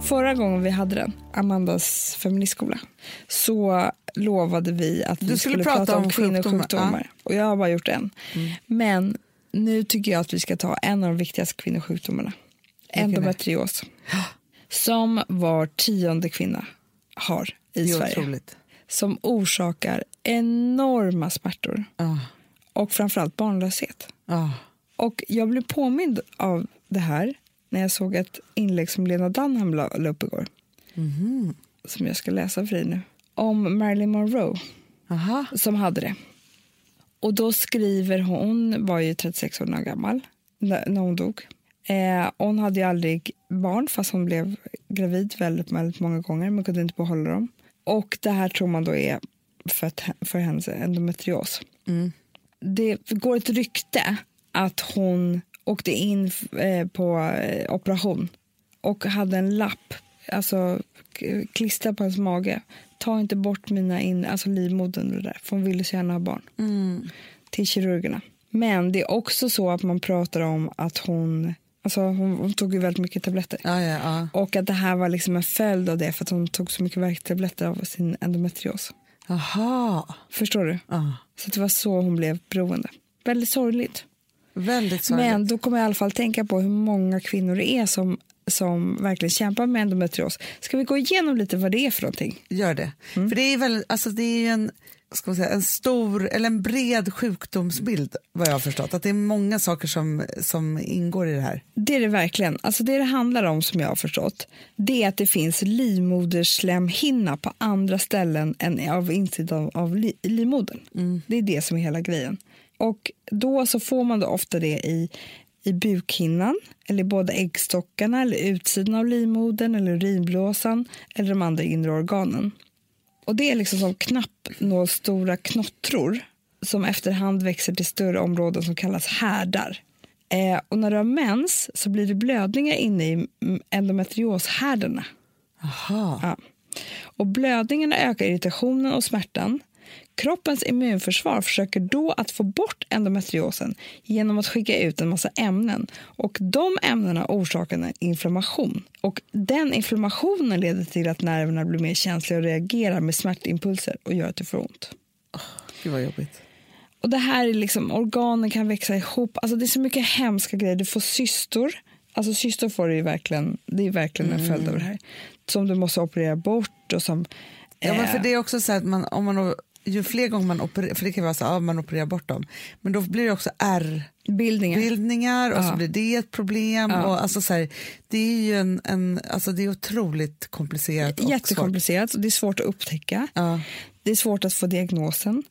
Förra gången vi hade den, Amandas feministskola, så lovade vi att vi Du skulle prata om kvinnosjukdomar. sjukdomar, Och jag har bara gjort en. Men nu tycker jag att vi ska ta en av de viktigaste kvinnosjukdomarna. Endometrios. Som var tionde kvinna har i Sverige. otroligt. Som orsakar enorma smärtor Ah, och framförallt barnlöshet. ah. Och jag blev påmind av det här när jag såg ett inlägg som Lena Dunham la, la upp igår. Som jag ska läsa för dig nu. om Marilyn Monroe Aha. som hade det. Och då skriver hon, hon var ju 36 år gammal när hon dog. Eh, hon hade ju aldrig barn fast hon blev gravid väldigt, väldigt många gånger men kunde inte behålla dem. Och det här tror man då är för, att, för hennes endometrios. Det går ett rykte att hon åkte in eh, på eh, operation och hade en lapp, alltså klistrad på hennes mage. Ta inte bort mina in, alltså livmodern det där, för hon ville så gärna ha barn. Till kirurgerna. Men det är också så att man pratar om att hon, alltså hon, hon tog ju väldigt mycket tabletter. Ja, ja, ja. Och att det här var liksom en följd av det för att hon tog så mycket värktabletter av sin endometrios. Aha. Förstår du? Ja. Så det var så hon blev beroende. Väldigt sorgligt. Väldigt sorgligt. Men då kommer jag i alla fall tänka på hur många kvinnor det är som, som verkligen kämpar med endometrios. Ska vi gå igenom lite vad det är för någonting? Gör det. Mm. För det är, väl, alltså det är ju en, ska man säga, en stor eller en bred sjukdomsbild vad jag har förstått. Att det är många saker som, som ingår i det här. Det är det verkligen. Alltså det det handlar om som jag har förstått det är att det finns livmoderslemhinna på andra ställen än av insidan av li, livmodern. Det är det som är hela grejen. Och då så får man då ofta det i, i bukhinnan eller i båda äggstockarna eller utsidan av livmodern eller urinblåsan eller de andra inre organen. Och det är liksom som knappnålstora knottror som efterhand växer till större områden som kallas härdar. Eh, och när du har mens så blir det blödningar inne i endometrioshärdarna. Aha. Ja. Och blödningarna ökar irritationen och smärtan. Kroppens immunförsvar försöker då att få bort endometriosen genom att skicka ut en massa ämnen. Och De ämnena orsakar en inflammation. Och Den inflammationen leder till att nerverna blir mer känsliga och reagerar med smärtimpulser och gör att det får ont. Gud vad jobbigt. Och det här är liksom, organen kan växa ihop. Alltså det är så mycket hemska grejer. Du får cystor. Alltså cystor får du verkligen, det är verkligen en följd av det här. Som du måste operera bort och som... Ja, men för eh, det är också så att man, om man, ju fler gånger man opererar, för det kan vara så ja, man opererar bort dem, men då blir det också bildningar. ärrbildningar och så Ja. blir det ett problem. Ja. Och alltså så här, det är ju en, en, alltså det är otroligt komplicerat. Jättekomplicerat och det är svårt att upptäcka. Ja. Det är svårt att få diagnosen.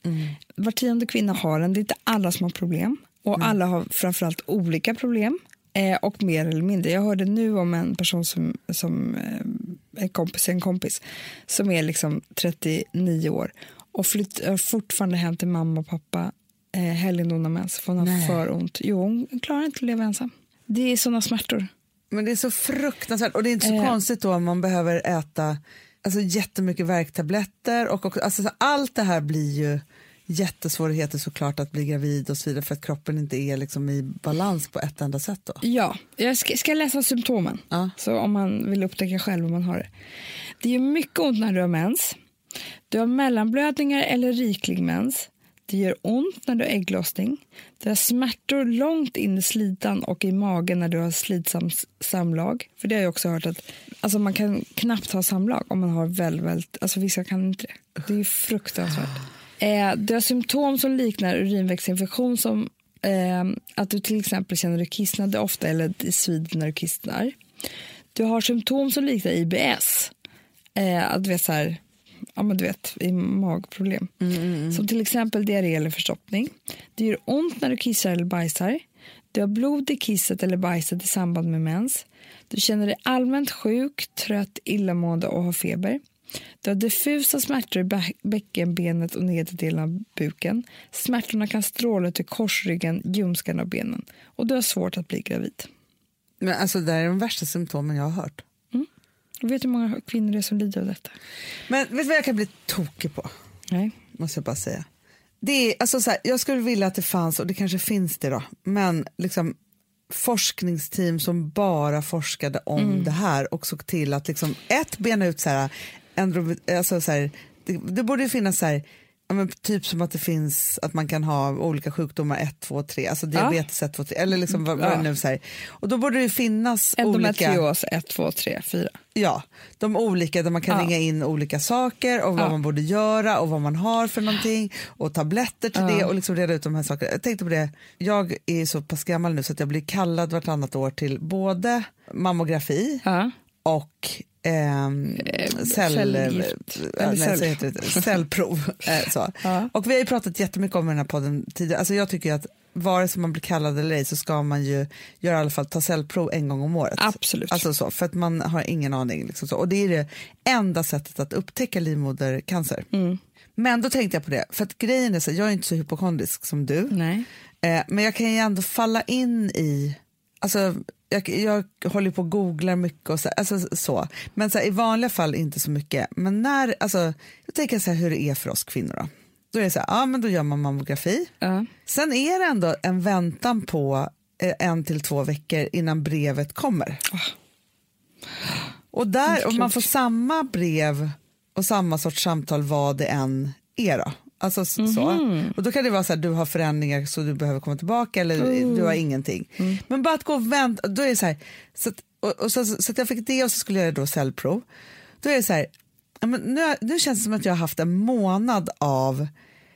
Var tionde kvinna har den. Det är inte alla som har problem. Och alla har framförallt olika problem. Eh, och mer eller mindre. Jag hörde nu om en person som, som eh, är kompis, en kompis som är liksom 39 år och flytt, har fortfarande hem till mamma och pappa eh, helgen hon har mens för hon har Nej. för ont. Jo, hon klarar inte att leva ensam. Det är såna smärtor. Men det är så fruktansvärt och det är inte så Eh. konstigt då om man behöver äta alltså, jättemycket värktabletter och också, alltså, så allt det här blir ju jättesvårigheter såklart att bli gravid och så vidare för att kroppen inte är liksom i balans på ett enda sätt då. Ja, jag ska, ska läsa symptomen. Ja. Så om man vill upptäcka själv om man har det. Det gör mycket ont när du har mens. Du har mellanblödningar eller riklig mens. Det gör ont när du har ägglossning. Du har smärtor långt in i slidan och i magen när du har slitsam samlag. För det har jag också hört att alltså man kan knappt ha samlag om man har väldigt, väldigt alltså vissa kan inte det. Det är fruktansvärt. Eh, du har symptom som liknar urinvägsinfektion som eh, att du till exempel känner dig kissnade ofta eller det svider när du kissnar. Du har symptom som liknar IBS. Eh, att du vet så här, ja men du vet, i magproblem. Som till exempel diarré eller förstoppning. Det gör ont när du kissar eller bajsar. Du har blod i kisset eller bajset i samband med mens. Du känner dig allmänt sjuk, trött, illamående och har feber. Du har diffusa smärtor i bä- bäckenbenet och nedre delen av buken. Smärtorna kan stråla till korsryggen, ljumskarna och benen. Och du har svårt att bli gravid. Men alltså det är de värsta symptomen jag har hört. Jag vet hur många kvinnor det är som lider av detta? Men vet du vad jag kan bli tokig på? Nej. måste jag bara säga. Det är, alltså så här, jag skulle vilja att det fanns, och det kanske finns det då, men liksom forskningsteam som bara forskade om Mm. det här och såg till att liksom, ett, bena ut så här, alltså så här det, det borde ju finnas så här, ja, men typ som att det finns att man kan ha olika sjukdomar 1, 2, 3, alltså diabetes 1, 2, 3, eller liksom vad, vad Ja. nu här. Och då borde det finnas olika... Endometrios 1, 2, 3, 4. Ja, de olika där man kan Ja. ringa in olika saker och vad Ja. man borde göra och vad man har för någonting och tabletter till det och liksom reda ut de här sakerna. Jag tänkte på det, jag är så pass gammal nu så att jag blir kallad vartannat år till både mammografi Ja. och ehm, cell, nej, cell- heter det, cellprov. eh, så. Ja. Och vi har ju pratat jättemycket om i den här podden tidigare. Alltså jag tycker att vare sig man blir kallad eller ej så ska man ju göra i alla fall ta cellprov en gång om året. Absolut. Alltså så, för att man har ingen aning. Liksom så. Och det är det enda sättet att upptäcka livmodercancer. Mm. Men då tänkte jag på det, för att grejen är så, jag är inte så hypokondrisk som du. Nej. Eh, men jag kan ju ändå falla in i, alltså jag, jag håller på och googlar mycket och så, alltså, så. men så här, i vanliga fall inte så mycket. Men när, alltså, jag tänker så här hur det är för oss kvinnor då. Då är det så här, ja men då gör man mammografi. Ja. Sen är det ändå en väntan på eh, en till två veckor innan brevet kommer. Och, där, och man får samma brev och samma sorts samtal vad det än är. Då. Alltså, s- så. Och då kan det vara så här, du har förändringar så du behöver komma tillbaka eller du har ingenting. Men bara att gå och vänta, då är det så här, så att, och, och så, så jag fick det och så skulle jag göra då cellprov. Då är det så här, nu, nu känns det som att jag har haft en månad av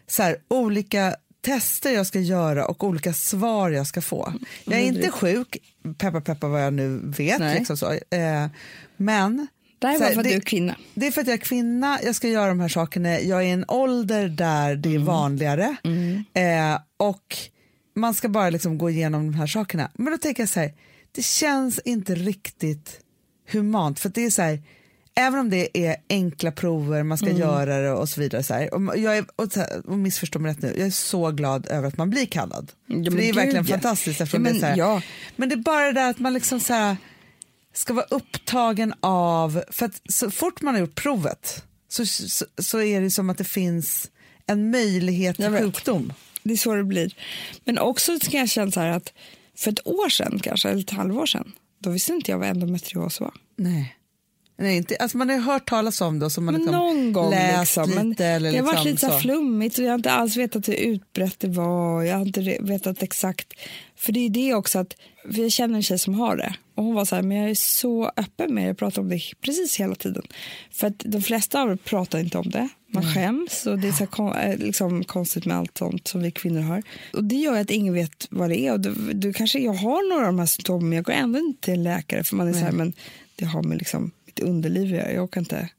så här, olika tester jag ska göra och olika svar jag ska få. Jag är inte sjuk, peppa peppa vad jag nu vet. Liksom så. Eh, men Det här är bara för att det- du är kvinna. det är för att jag är kvinna, jag ska göra de här sakerna, jag är i en ålder där det Mm. är vanligare eh, och man ska bara liksom gå igenom de här sakerna. Men då tänker jag så här, det känns inte riktigt humant för det är så här, även om det är enkla prover, man ska Mm. göra det och så vidare. Så här, och jag är, och, och missförstå mig rätt nu, jag är så glad över att man blir kallad. Ja, för men det är gud, verkligen ja. fantastiskt eftersom Ja, det är men så här, ja. men det är bara det där att man liksom så här, ska vara upptagen av, för att så fort man har gjort provet så, så, så är det som att det finns en möjlighet till sjukdom. Det är så det blir. Men också ska jag känna så här att för ett år sedan, kanske, eller ett halvår sedan, då visste inte jag vad endometrios var. Nej. Nej, inte, alltså man har ju hört talas om det och så man liksom någon gång läst liksom. Lite. Det har varit liksom lite så flummigt och jag har inte alls vetat hur utbrett det var. Jag har inte vetat exakt. För det är det också att vi känner en tjej som har det och hon var så här, men jag är så öppen med det, jag pratar om det precis hela tiden. För att de flesta av er pratar inte om det. Man skäms och det är så kon- eh, liksom, konstigt med allt sånt som vi kvinnor har. Och det gör att ingen vet vad det är. Och du, du kanske, jag har några av de här symptomen men jag går ändå inte till en läkare för man är så här, men det har med liksom mitt underliv göra. Jag orkar inte.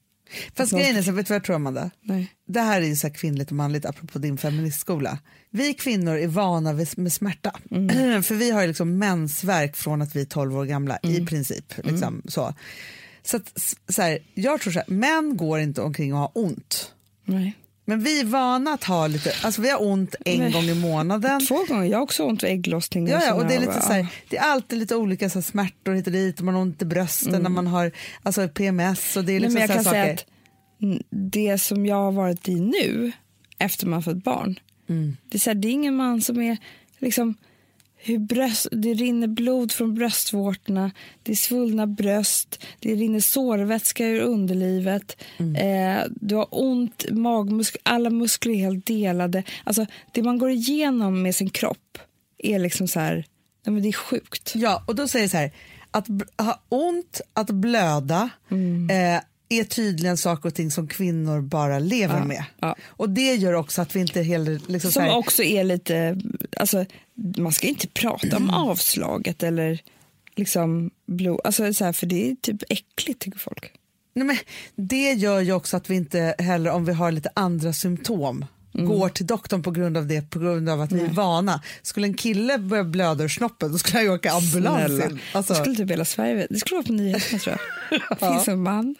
Fast grejen är så, vet du vad jag tror Amanda? Nej. Det här är ju så här kvinnligt och manligt apropå din feministskola. Vi kvinnor är vana vid, med smärta. Mm. För vi har ju liksom mensvärk från att vi är 12 år gamla Mm. i princip. Liksom, så. Så, att, så här, jag tror så här, män går inte omkring och har ont. Nej. Men vi är vana att ha lite, alltså vi har ont en Nej. gång i månaden. Två gånger. Jag har också ont vid ägglossning. Ja, ja, och det är, lite så här, det är alltid lite olika så här, smärtor hit och dit, man har ont i brösten när man har alltså, PMS och det är Nej, liksom men jag kan säga saker. att mm, det som jag har varit i nu, efter man fått barn, Mm. det, är så här, det är ingen man som är liksom hur bröst, det rinner blod från bröstvårtorna, det är svullna bröst, det rinner sårvätska ur underlivet, Mm. eh, du har ont, magmuskler, alla muskler är helt delade. Alltså, det man går igenom med sin kropp är liksom så här, nej, men det är sjukt. Ja, och då säger jag så här, att ha ont, att blöda Mm. eh, är tydligen saker och ting som kvinnor bara lever med. ja. Och det gör också att vi inte heller... Liksom Som här, också är lite, alltså man ska inte prata om avslaget eller liksom blod, alltså så här, för det är typ äckligt tycker folk. nej, men det gör ju också att vi inte heller, om vi har lite andra symptom, Mm. går till doktorn på grund av det, på grund av att vi är vana. Skulle en kille börja blöda ur snoppen då skulle ju åka ambulans. Alltså, Det skulle typ hela Sverige veta. Det skulle vara på nyheterna tror jag. Det finns en man,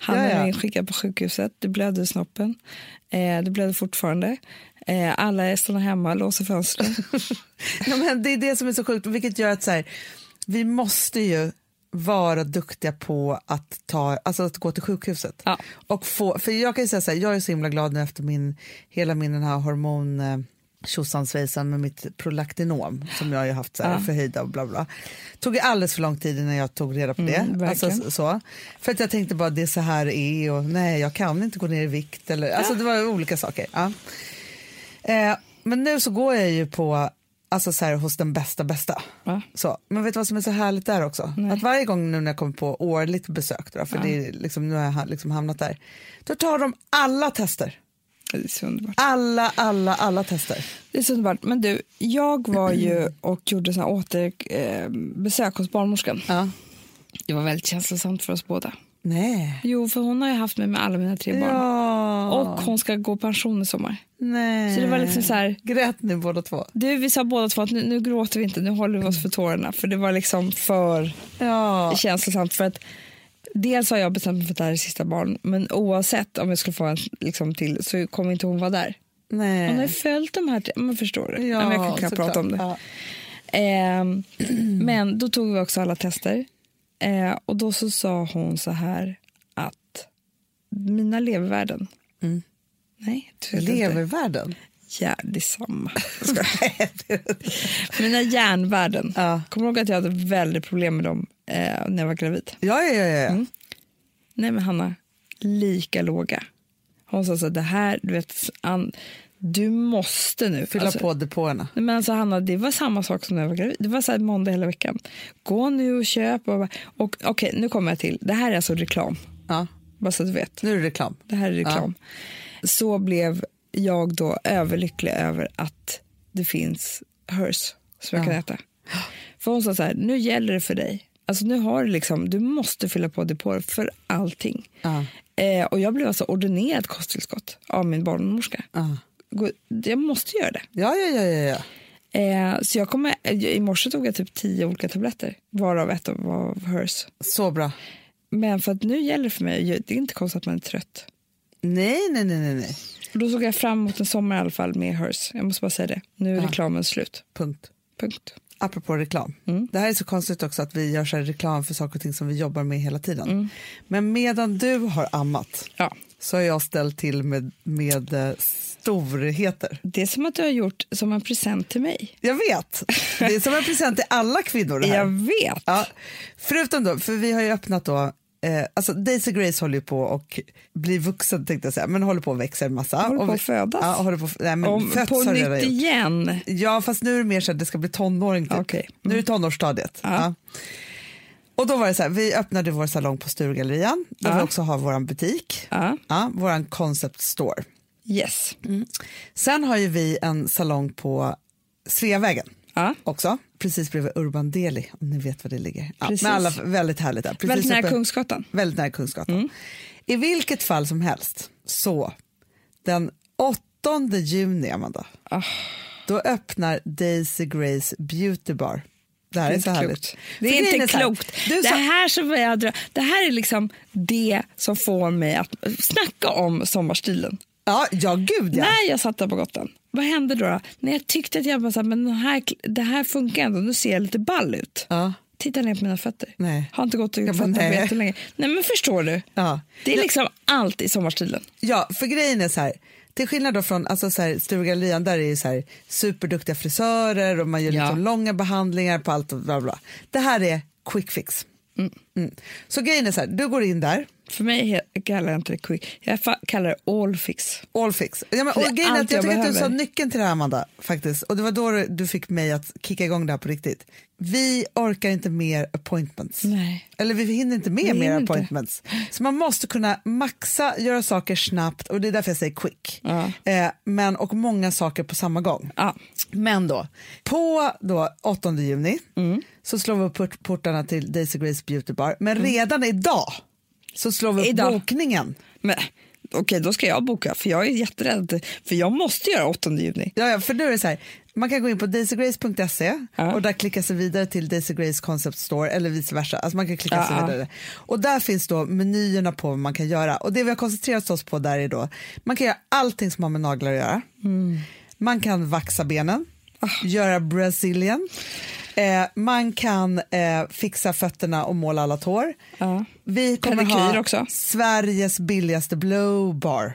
han Ja, ja. är inskickad på sjukhuset, det blöder i snoppen, eh, det blöder fortfarande. Eh, alla är stannar hemma, låser fönstren. Ja, men det är det som är så sjukt, vilket gör att så här, vi måste ju vara duktiga på att, ta, alltså att gå till sjukhuset. Ja. Och få, för jag kan ju säga så här, jag är så himla glad nu efter min, hela min den här hormon eh, tjosansvejsan med mitt prolaktinom som jag har haft så här, Ja. förhöjda och bla bla. Tog alldeles för lång tid innan jag tog reda på det. Mm, alltså, så. För att jag tänkte bara det är så här är och nej jag kan inte gå ner i vikt. Eller, alltså det var olika saker. Ja. Eh, men nu så går jag ju på, alltså så här, hos den bästa bästa. Ja. Så, men vet du vad som är så härligt där också? Nej. Att varje gång nu när jag kommer på årligt besök, då, för det är liksom, nu har jag liksom hamnat där, då tar de alla tester. Det är så underbart. Alla, alla, alla tester. Det är så underbart. Men du, jag var ju och gjorde såna återbesök eh, hos barnmorskan. Ja. Det var väldigt känslosamt för oss båda. Nej. Jo, för hon har ju haft mig med alla mina tre barn. Ja. Och hon ska gå pension i sommar. Nej. Så det var liksom så här, Grät ni båda två? du, vi sa båda två att nu, nu gråter vi inte, nu håller vi oss för tårarna. För det var liksom för Ja. känslosamt. För att dels har jag bestämt mig för att det här är sista barn, men oavsett om jag skulle få en liksom, till så kommer inte hon vara där. Nej. Hon har följt de här, tre- men förstår du? Ja, men jag kan knappt prata om det. Ja. Ehm, men då tog vi också alla tester. Eh, och då så sa hon så här att mina levervärden... Mm. Nej. Levervärden? Ja, det är samma. Mina järnvärden. Ja. Kommer du ihåg att jag hade väldigt problem med dem eh, när jag var gravid? Ja, ja, ja. ja. Mm. Nej men Hanna, lika låga. Hon sa så här, det här, du vet, an, du måste nu. Fylla Alltså, på depåerna. Men alltså Hanna, det var samma sak som när jag var gravid. Det var så här måndag hela veckan. Gå nu och köp. Och, och, Okej, nu kommer jag till. Det här är alltså reklam. Ja. Bara så att du vet. Nu är det reklam. Det här är reklam. Så blev jag då överlycklig över att det finns hers som jag Ja. kan äta. För hon sa så här, nu gäller det för dig. Alltså nu har du liksom, du måste fylla på depåer för allting. Ja. Eh, och jag blev alltså ordinerad kosttillskott av min barnmorska. Ja. Gå- Jag måste göra det. Ja, ja, ja, ja, ja. Eh, så jag kommer, I morse tog jag typ tio olika tabletter, varav ett var hers. Så bra. Men för att nu gäller det för mig, det är inte konstigt att man är trött. Nej, nej, nej, nej, nej. Då såg jag fram emot en sommar i alla fall med hers. Jag måste bara säga det. Nu är reklamen slut. Punkt. Punkt. Apropå reklam. Det här är så konstigt också att vi gör så reklam för saker och ting som vi jobbar med hela tiden. Men medan du har ammat Ja. så har jag ställt till med, med eh, storheter. Det är som att du har gjort som en present till mig. Jag vet. Det är som en present till alla kvinnor här. Jag vet. Ja, förutom då, för vi har ju öppnat då, eh, alltså Daisy Grace håller ju på och blir vuxen tänkte jag säga, men håller på och växer en massa. Håller på att födas. Ja, håller på, nej, men Om, fötts på nytt igen. Ja, fast nu är det mer så att det ska bli tonåring. Typ. Okej. Nu är det tonårsstadiet. Ja. Ja. Och då var det så här, vi öppnade vår salong på Sturegallerian, där Ja. vi också har vår butik, Ja. ja, vår concept store. Yes. Sen har ju vi en salong på Sveavägen Ja. också, precis bredvid Urban Deli, om ni vet var det ligger. Ja, Precis. alla, väldigt härligt där. Precis Väldigt nära uppe- Kungsgatan. Väldigt nära Kungsgatan. Mm. I vilket fall som helst, så den 8 juni, Amanda, Ah. då öppnar Daisy Grace Beauty Bar. Det här Det är, är så härligt. klokt. Det är grejen inte här, klokt. Du det, här som jag drö- det här är liksom det som får mig att snacka om sommarstilen. Ja, ja, gud ja. När jag satt där på Gotland, vad hände då? då? När jag tyckte att jag bara så här, men den här, det här funkar ändå, nu ser jag lite ball ut. Ja. Titta ner på mina fötter. Nej. Har inte gått och gjort bara, fötter på nej. jättelänge. Nej men förstår du? Ja. Det är liksom allt i sommarstilen. Ja, för grejen är så här, till skillnad då från alltså så här, Sturegallerian, där är det så här, superduktiga frisörer och man gör Ja. liksom långa behandlingar på allt och bla bla. Det här är quick fix. Mm. Så grejen är så här, du går in där, För mig kallar jag inte det quick, jag kallar det all fix. Ja, men, och jag jag tycker att du sa behöver. nyckeln till det här Amanda, faktiskt. Och det var då du- fick mig att kicka igång det här på riktigt. Vi orkar inte mer appointments. Nej. Eller vi hinner inte med mer inte. appointments. Så man måste kunna maxa, göra saker snabbt och det är därför jag säger quick. Ja. Eh, men, och många saker på samma gång. Ja. Men då, på då 8 juni Mm. så slår vi upp port- portarna till Daisy Grace Beauty Bar. Men redan idag så slår vi upp. Idag. bokningen. Men okej, då ska jag boka för jag är jätterädd. För jag måste göra 8 juni. Ja, ja, för nu är det så här, man kan gå in på daisygrace.se Ja. och där klicka sig vidare till Daisy Grace Concept Store eller vice versa. Alltså man kan klicka Ja, sig vidare. Och där finns då menyerna på vad man kan göra. Och det vi har koncentrerat oss på där är då, man kan göra allting som har med naglar att göra. Mm. Man kan vaxa benen, Ah. göra brazilian, eh, man kan eh, fixa fötterna och måla alla tår. Ja. Vi kommer Pedikyr ha också. Sveriges billigaste blowbar.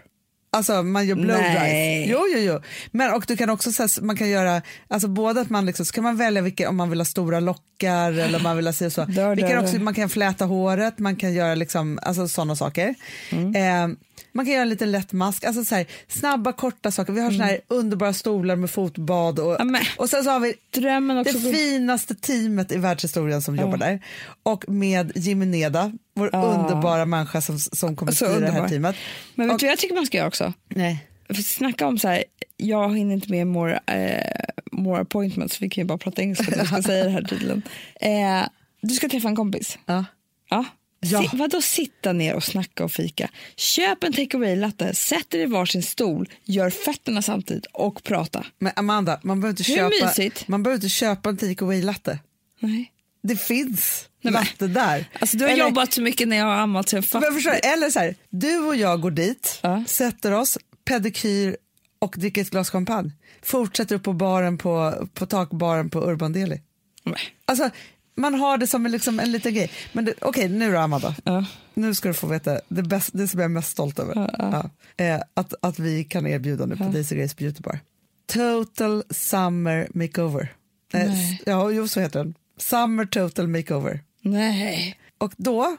Alltså man gör blow dries. Jo, jo, jo. Men och du kan också så man kan göra, alltså både att man liksom, så kan man välja vilka, om man vill ha stora lockar eller om man vill ha si och så. Dör, Vi kan också, man kan fläta håret, man kan göra liksom, alltså sådana saker. Mm. Eh, man kan göra en liten lätt mask, alltså så här, snabba korta saker. Vi har såna här underbara stolar med fotbad och, Mm. Ja, men- och sen så har vi Drömmen också. det finaste teamet i världshistorien som jobbar där. Och med Jimmy Neda, vår Ja. underbara människa som, som kommer styra det här teamet. Men vet du vad jag tycker man ska göra också? Nej. För snacka om så här, jag hinner inte med more, eh, more appointments, vi kan ju bara prata engelska, jag ska säga det här tydligen. Eh, du ska träffa en kompis. Ja. Ja. Ja. Si, vadå sitta ner och snacka och fika? Köp en take away-latte, sätt er i varsin stol, gör fötterna samtidigt och prata. Men Amanda, man behöver inte, Hur köpa, mysigt? man behöver inte köpa en take away-latte. Nej. Det finns Men- latte där. Alltså, du har Eller- jobbat så mycket när jag har ammat så jag fattar. eller så här, du och jag går dit, Ja. sätter oss, pedikyr och dricker ett glas champagne. Fortsätter upp på baren på, på takbaren på Urban Deli. Nej. Alltså, man har det som en, liksom, en liten grej. Men det- okej, nu då Amanda. Ja. Nu ska du få veta det, bäst, det som jag är mest stolt över. Ja. Eh, att, att vi kan erbjuda nu på Daisy Grace Beauty Bar. Total Summer Makeover. Eh, Nej. ja, jo så heter den. Summer Total Makeover. Nej. Och då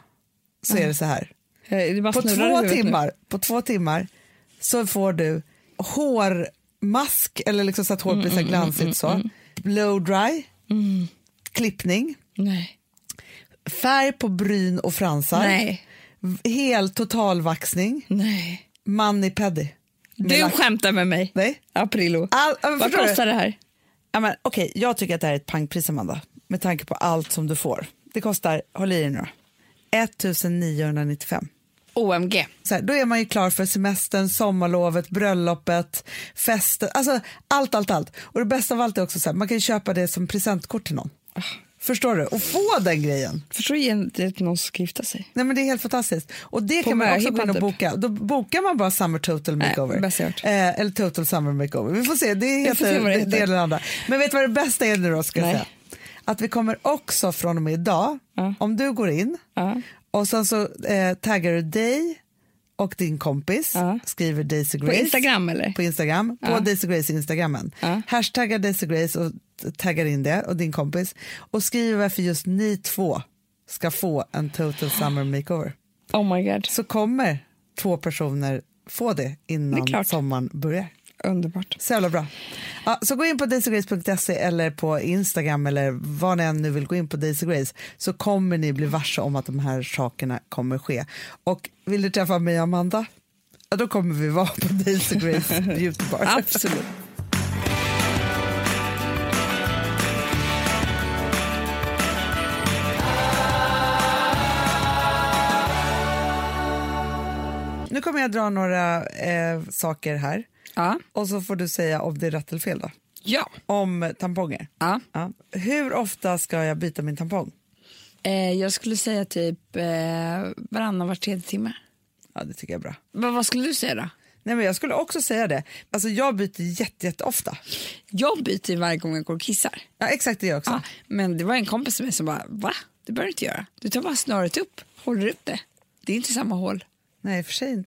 så är det så här. Det På två, nu. timmar, på två timmar så får du hårmask, eller liksom så att håret blir så här Mm, glansigt så. Blow dry, klippning, Nej. färg på bryn och fransar, Nej. hel totalvaxning, Nej. mani pedi. Med Du lack- skämtar med mig. Nej. Aprillo. All, men Vad förstår du? kostar det här? Ja, men, okej, jag tycker att det här är ett pangpris Amanda, med tanke på allt som du får. Det kostar, håll i dig nu då, 1995. OMG. Så här, då är man ju klar för semestern, sommarlovet, bröllopet, festen, alltså allt, allt, allt. Och det bästa av allt är också så här, man kan köpa det som presentkort till någon. Förstår du? Och få den grejen. Förstår det till någon ska gifta sig? Nej, men det är helt fantastiskt. Och det På kan man också gå in och typ. boka. Då bokar man bara Summer Total Nej, Makeover. jag hört. eh, eller Total Summer Makeover. Vi får se, det se heter det det, det eller andra. Men vet du vad det bästa är nu då? Ska jag Nej. säga? Att vi kommer också från och med idag, Ja. om du går in Ja. och sen så eh, taggar du dig och din kompis, Ja. skriver Daisy På Grace. Instagram eller? På Instagram, på. Daisy Grace Instagrammen. Hashtaggar Daisy Grace och taggar in det och din kompis och skriver varför just ni två ska få en total summer makeover. Oh my god. Så kommer två personer få det Det innan klart. sommaren börjar. Underbart. Så jävla bra. Ja, så gå in på daisygrace.se eller på Instagram eller vad ni än nu vill gå in på Daisy Grace så kommer ni bli varse om att de här sakerna kommer ske. Och vill du träffa mig och Amanda? Ja, då kommer vi vara på Daisy Grace Beauty Bar. Absolut. Nu kommer jag dra några eh, saker här Ja. och så får du säga om det är rätt eller fel. Då. Ja. Om tamponger. ja. Ja. Hur ofta ska jag byta min tampong? Eh, jag skulle säga typ eh, varannan var tredje timme. Ja, det tycker jag är bra. Men vad skulle du säga då? Nej, men jag skulle också säga det. Alltså, jag byter jätte, jätte ofta. Jag byter varje gång jag går och kissar. Ja, exakt det gör jag också. Ja, men det var en kompis med som bara, va? Det behöver du inte göra. Du tar bara snöret upp, håller upp det. Det är inte samma hål. Nej, för sig inte.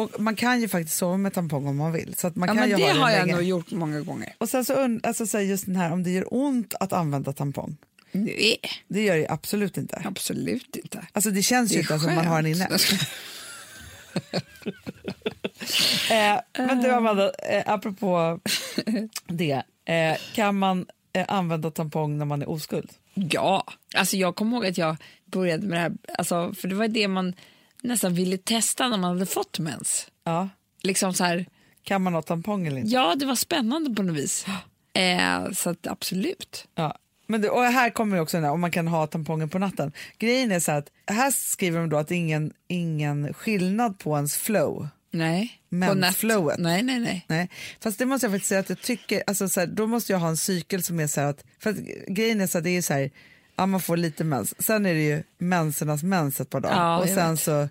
Och man kan ju faktiskt sova med tampong om man vill. Så att man Ja, kan men ju det ha har jag länge. nog gjort många gånger. Och sen så, alltså, så just den här om det gör ont att använda tampong. Nej, Det gör det absolut inte. absolut inte. Alltså det känns Det ju inte som man har den inne. skönt. Eh, men du Amanda, eh, apropå det. Eh, kan man eh, använda tampong när man är oskuld? Ja, alltså jag kommer ihåg att jag började med det här, alltså, för det var det man nästan ville testa när man hade fått mens. Ja. Liksom så här, Kan man ha tampong eller inte? ja det var spännande på något vis. Eh, så att absolut. Ja. Men det, och här kommer också den där, om man kan ha tampongen på natten. Grejen är så att här skriver de då att det är ingen, ingen skillnad på ens flow. Nej. Mensflowet. Nej, nej, nej. Nej, fast det måste jag faktiskt säga att jag tycker, alltså så här, då måste jag ha en cykel som är så här att, för att grejen är så här, det är ju så här, ja man får lite mens, sen är det ju mensernas mens ett par dagar Ja, och sen vet. så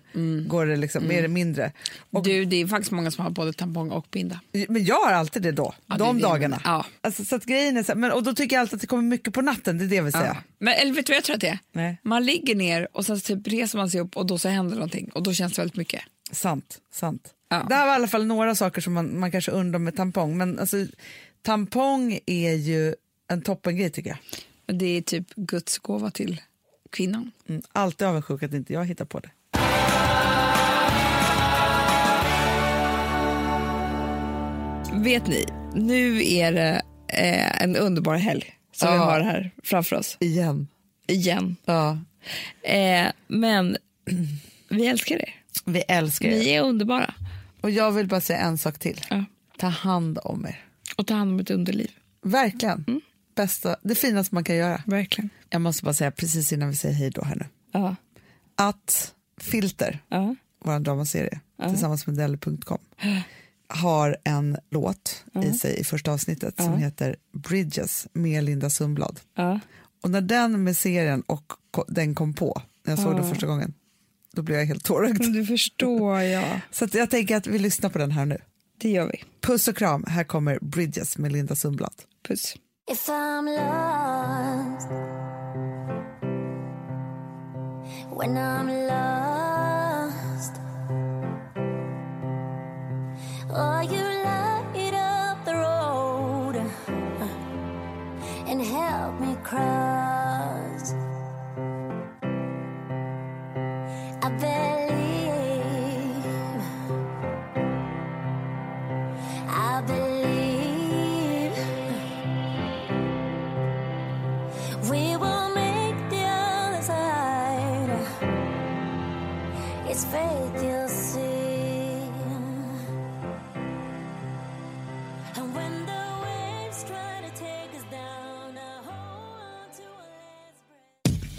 går det liksom, är det mindre. Och, Du, det är faktiskt många som har både tampong och binda. men jag har alltid det då, Ja, de det dagarna. Ja. Alltså, så att grejen är så men, och då tycker jag alltid att det kommer mycket på natten, det är det jag vill säga. Men, eller vet du vad jag tror att det är? Nej. Man ligger ner och sen typ reser man sig upp och då så händer någonting och då känns det väldigt mycket. Sant, sant. Ja. Det här var i alla fall några saker som man, man kanske undrar med tampong. Men alltså, tampong är ju en toppengrej tycker jag. Det är typ Guds gåva till kvinnan. Mm, alltid avundsjuk att inte jag hittar på det. Vet ni, nu är det eh, en underbar helg som vi Ja. har här framför oss. Igen. Igen. Ja. Eh, men vi älskar er. Vi älskar er. Ni är underbara. Och jag vill bara säga en sak till. Ja. Ta hand om er. Och ta hand om ett underliv. Verkligen. Mm. Bästa, det finaste man kan göra. Verkligen. Jag måste bara säga precis innan vi säger hej då här nu. Ja. Att Filter, Ja. vår dramaserie, tillsammans med Deli.com har en låt i sig i första avsnittet som heter Bridges med Linda Sundblad. Ja. Och när den med serien och den kom på, när jag såg den första gången, då blev jag helt tårögd. Du förstår jag. Så jag tänker att vi lyssnar på den här nu. Det gör vi. Puss och kram, här kommer Bridges med Linda Sundblad. Puss. If I'm lost, when I'm lost, oh, you light up the road and help me cross.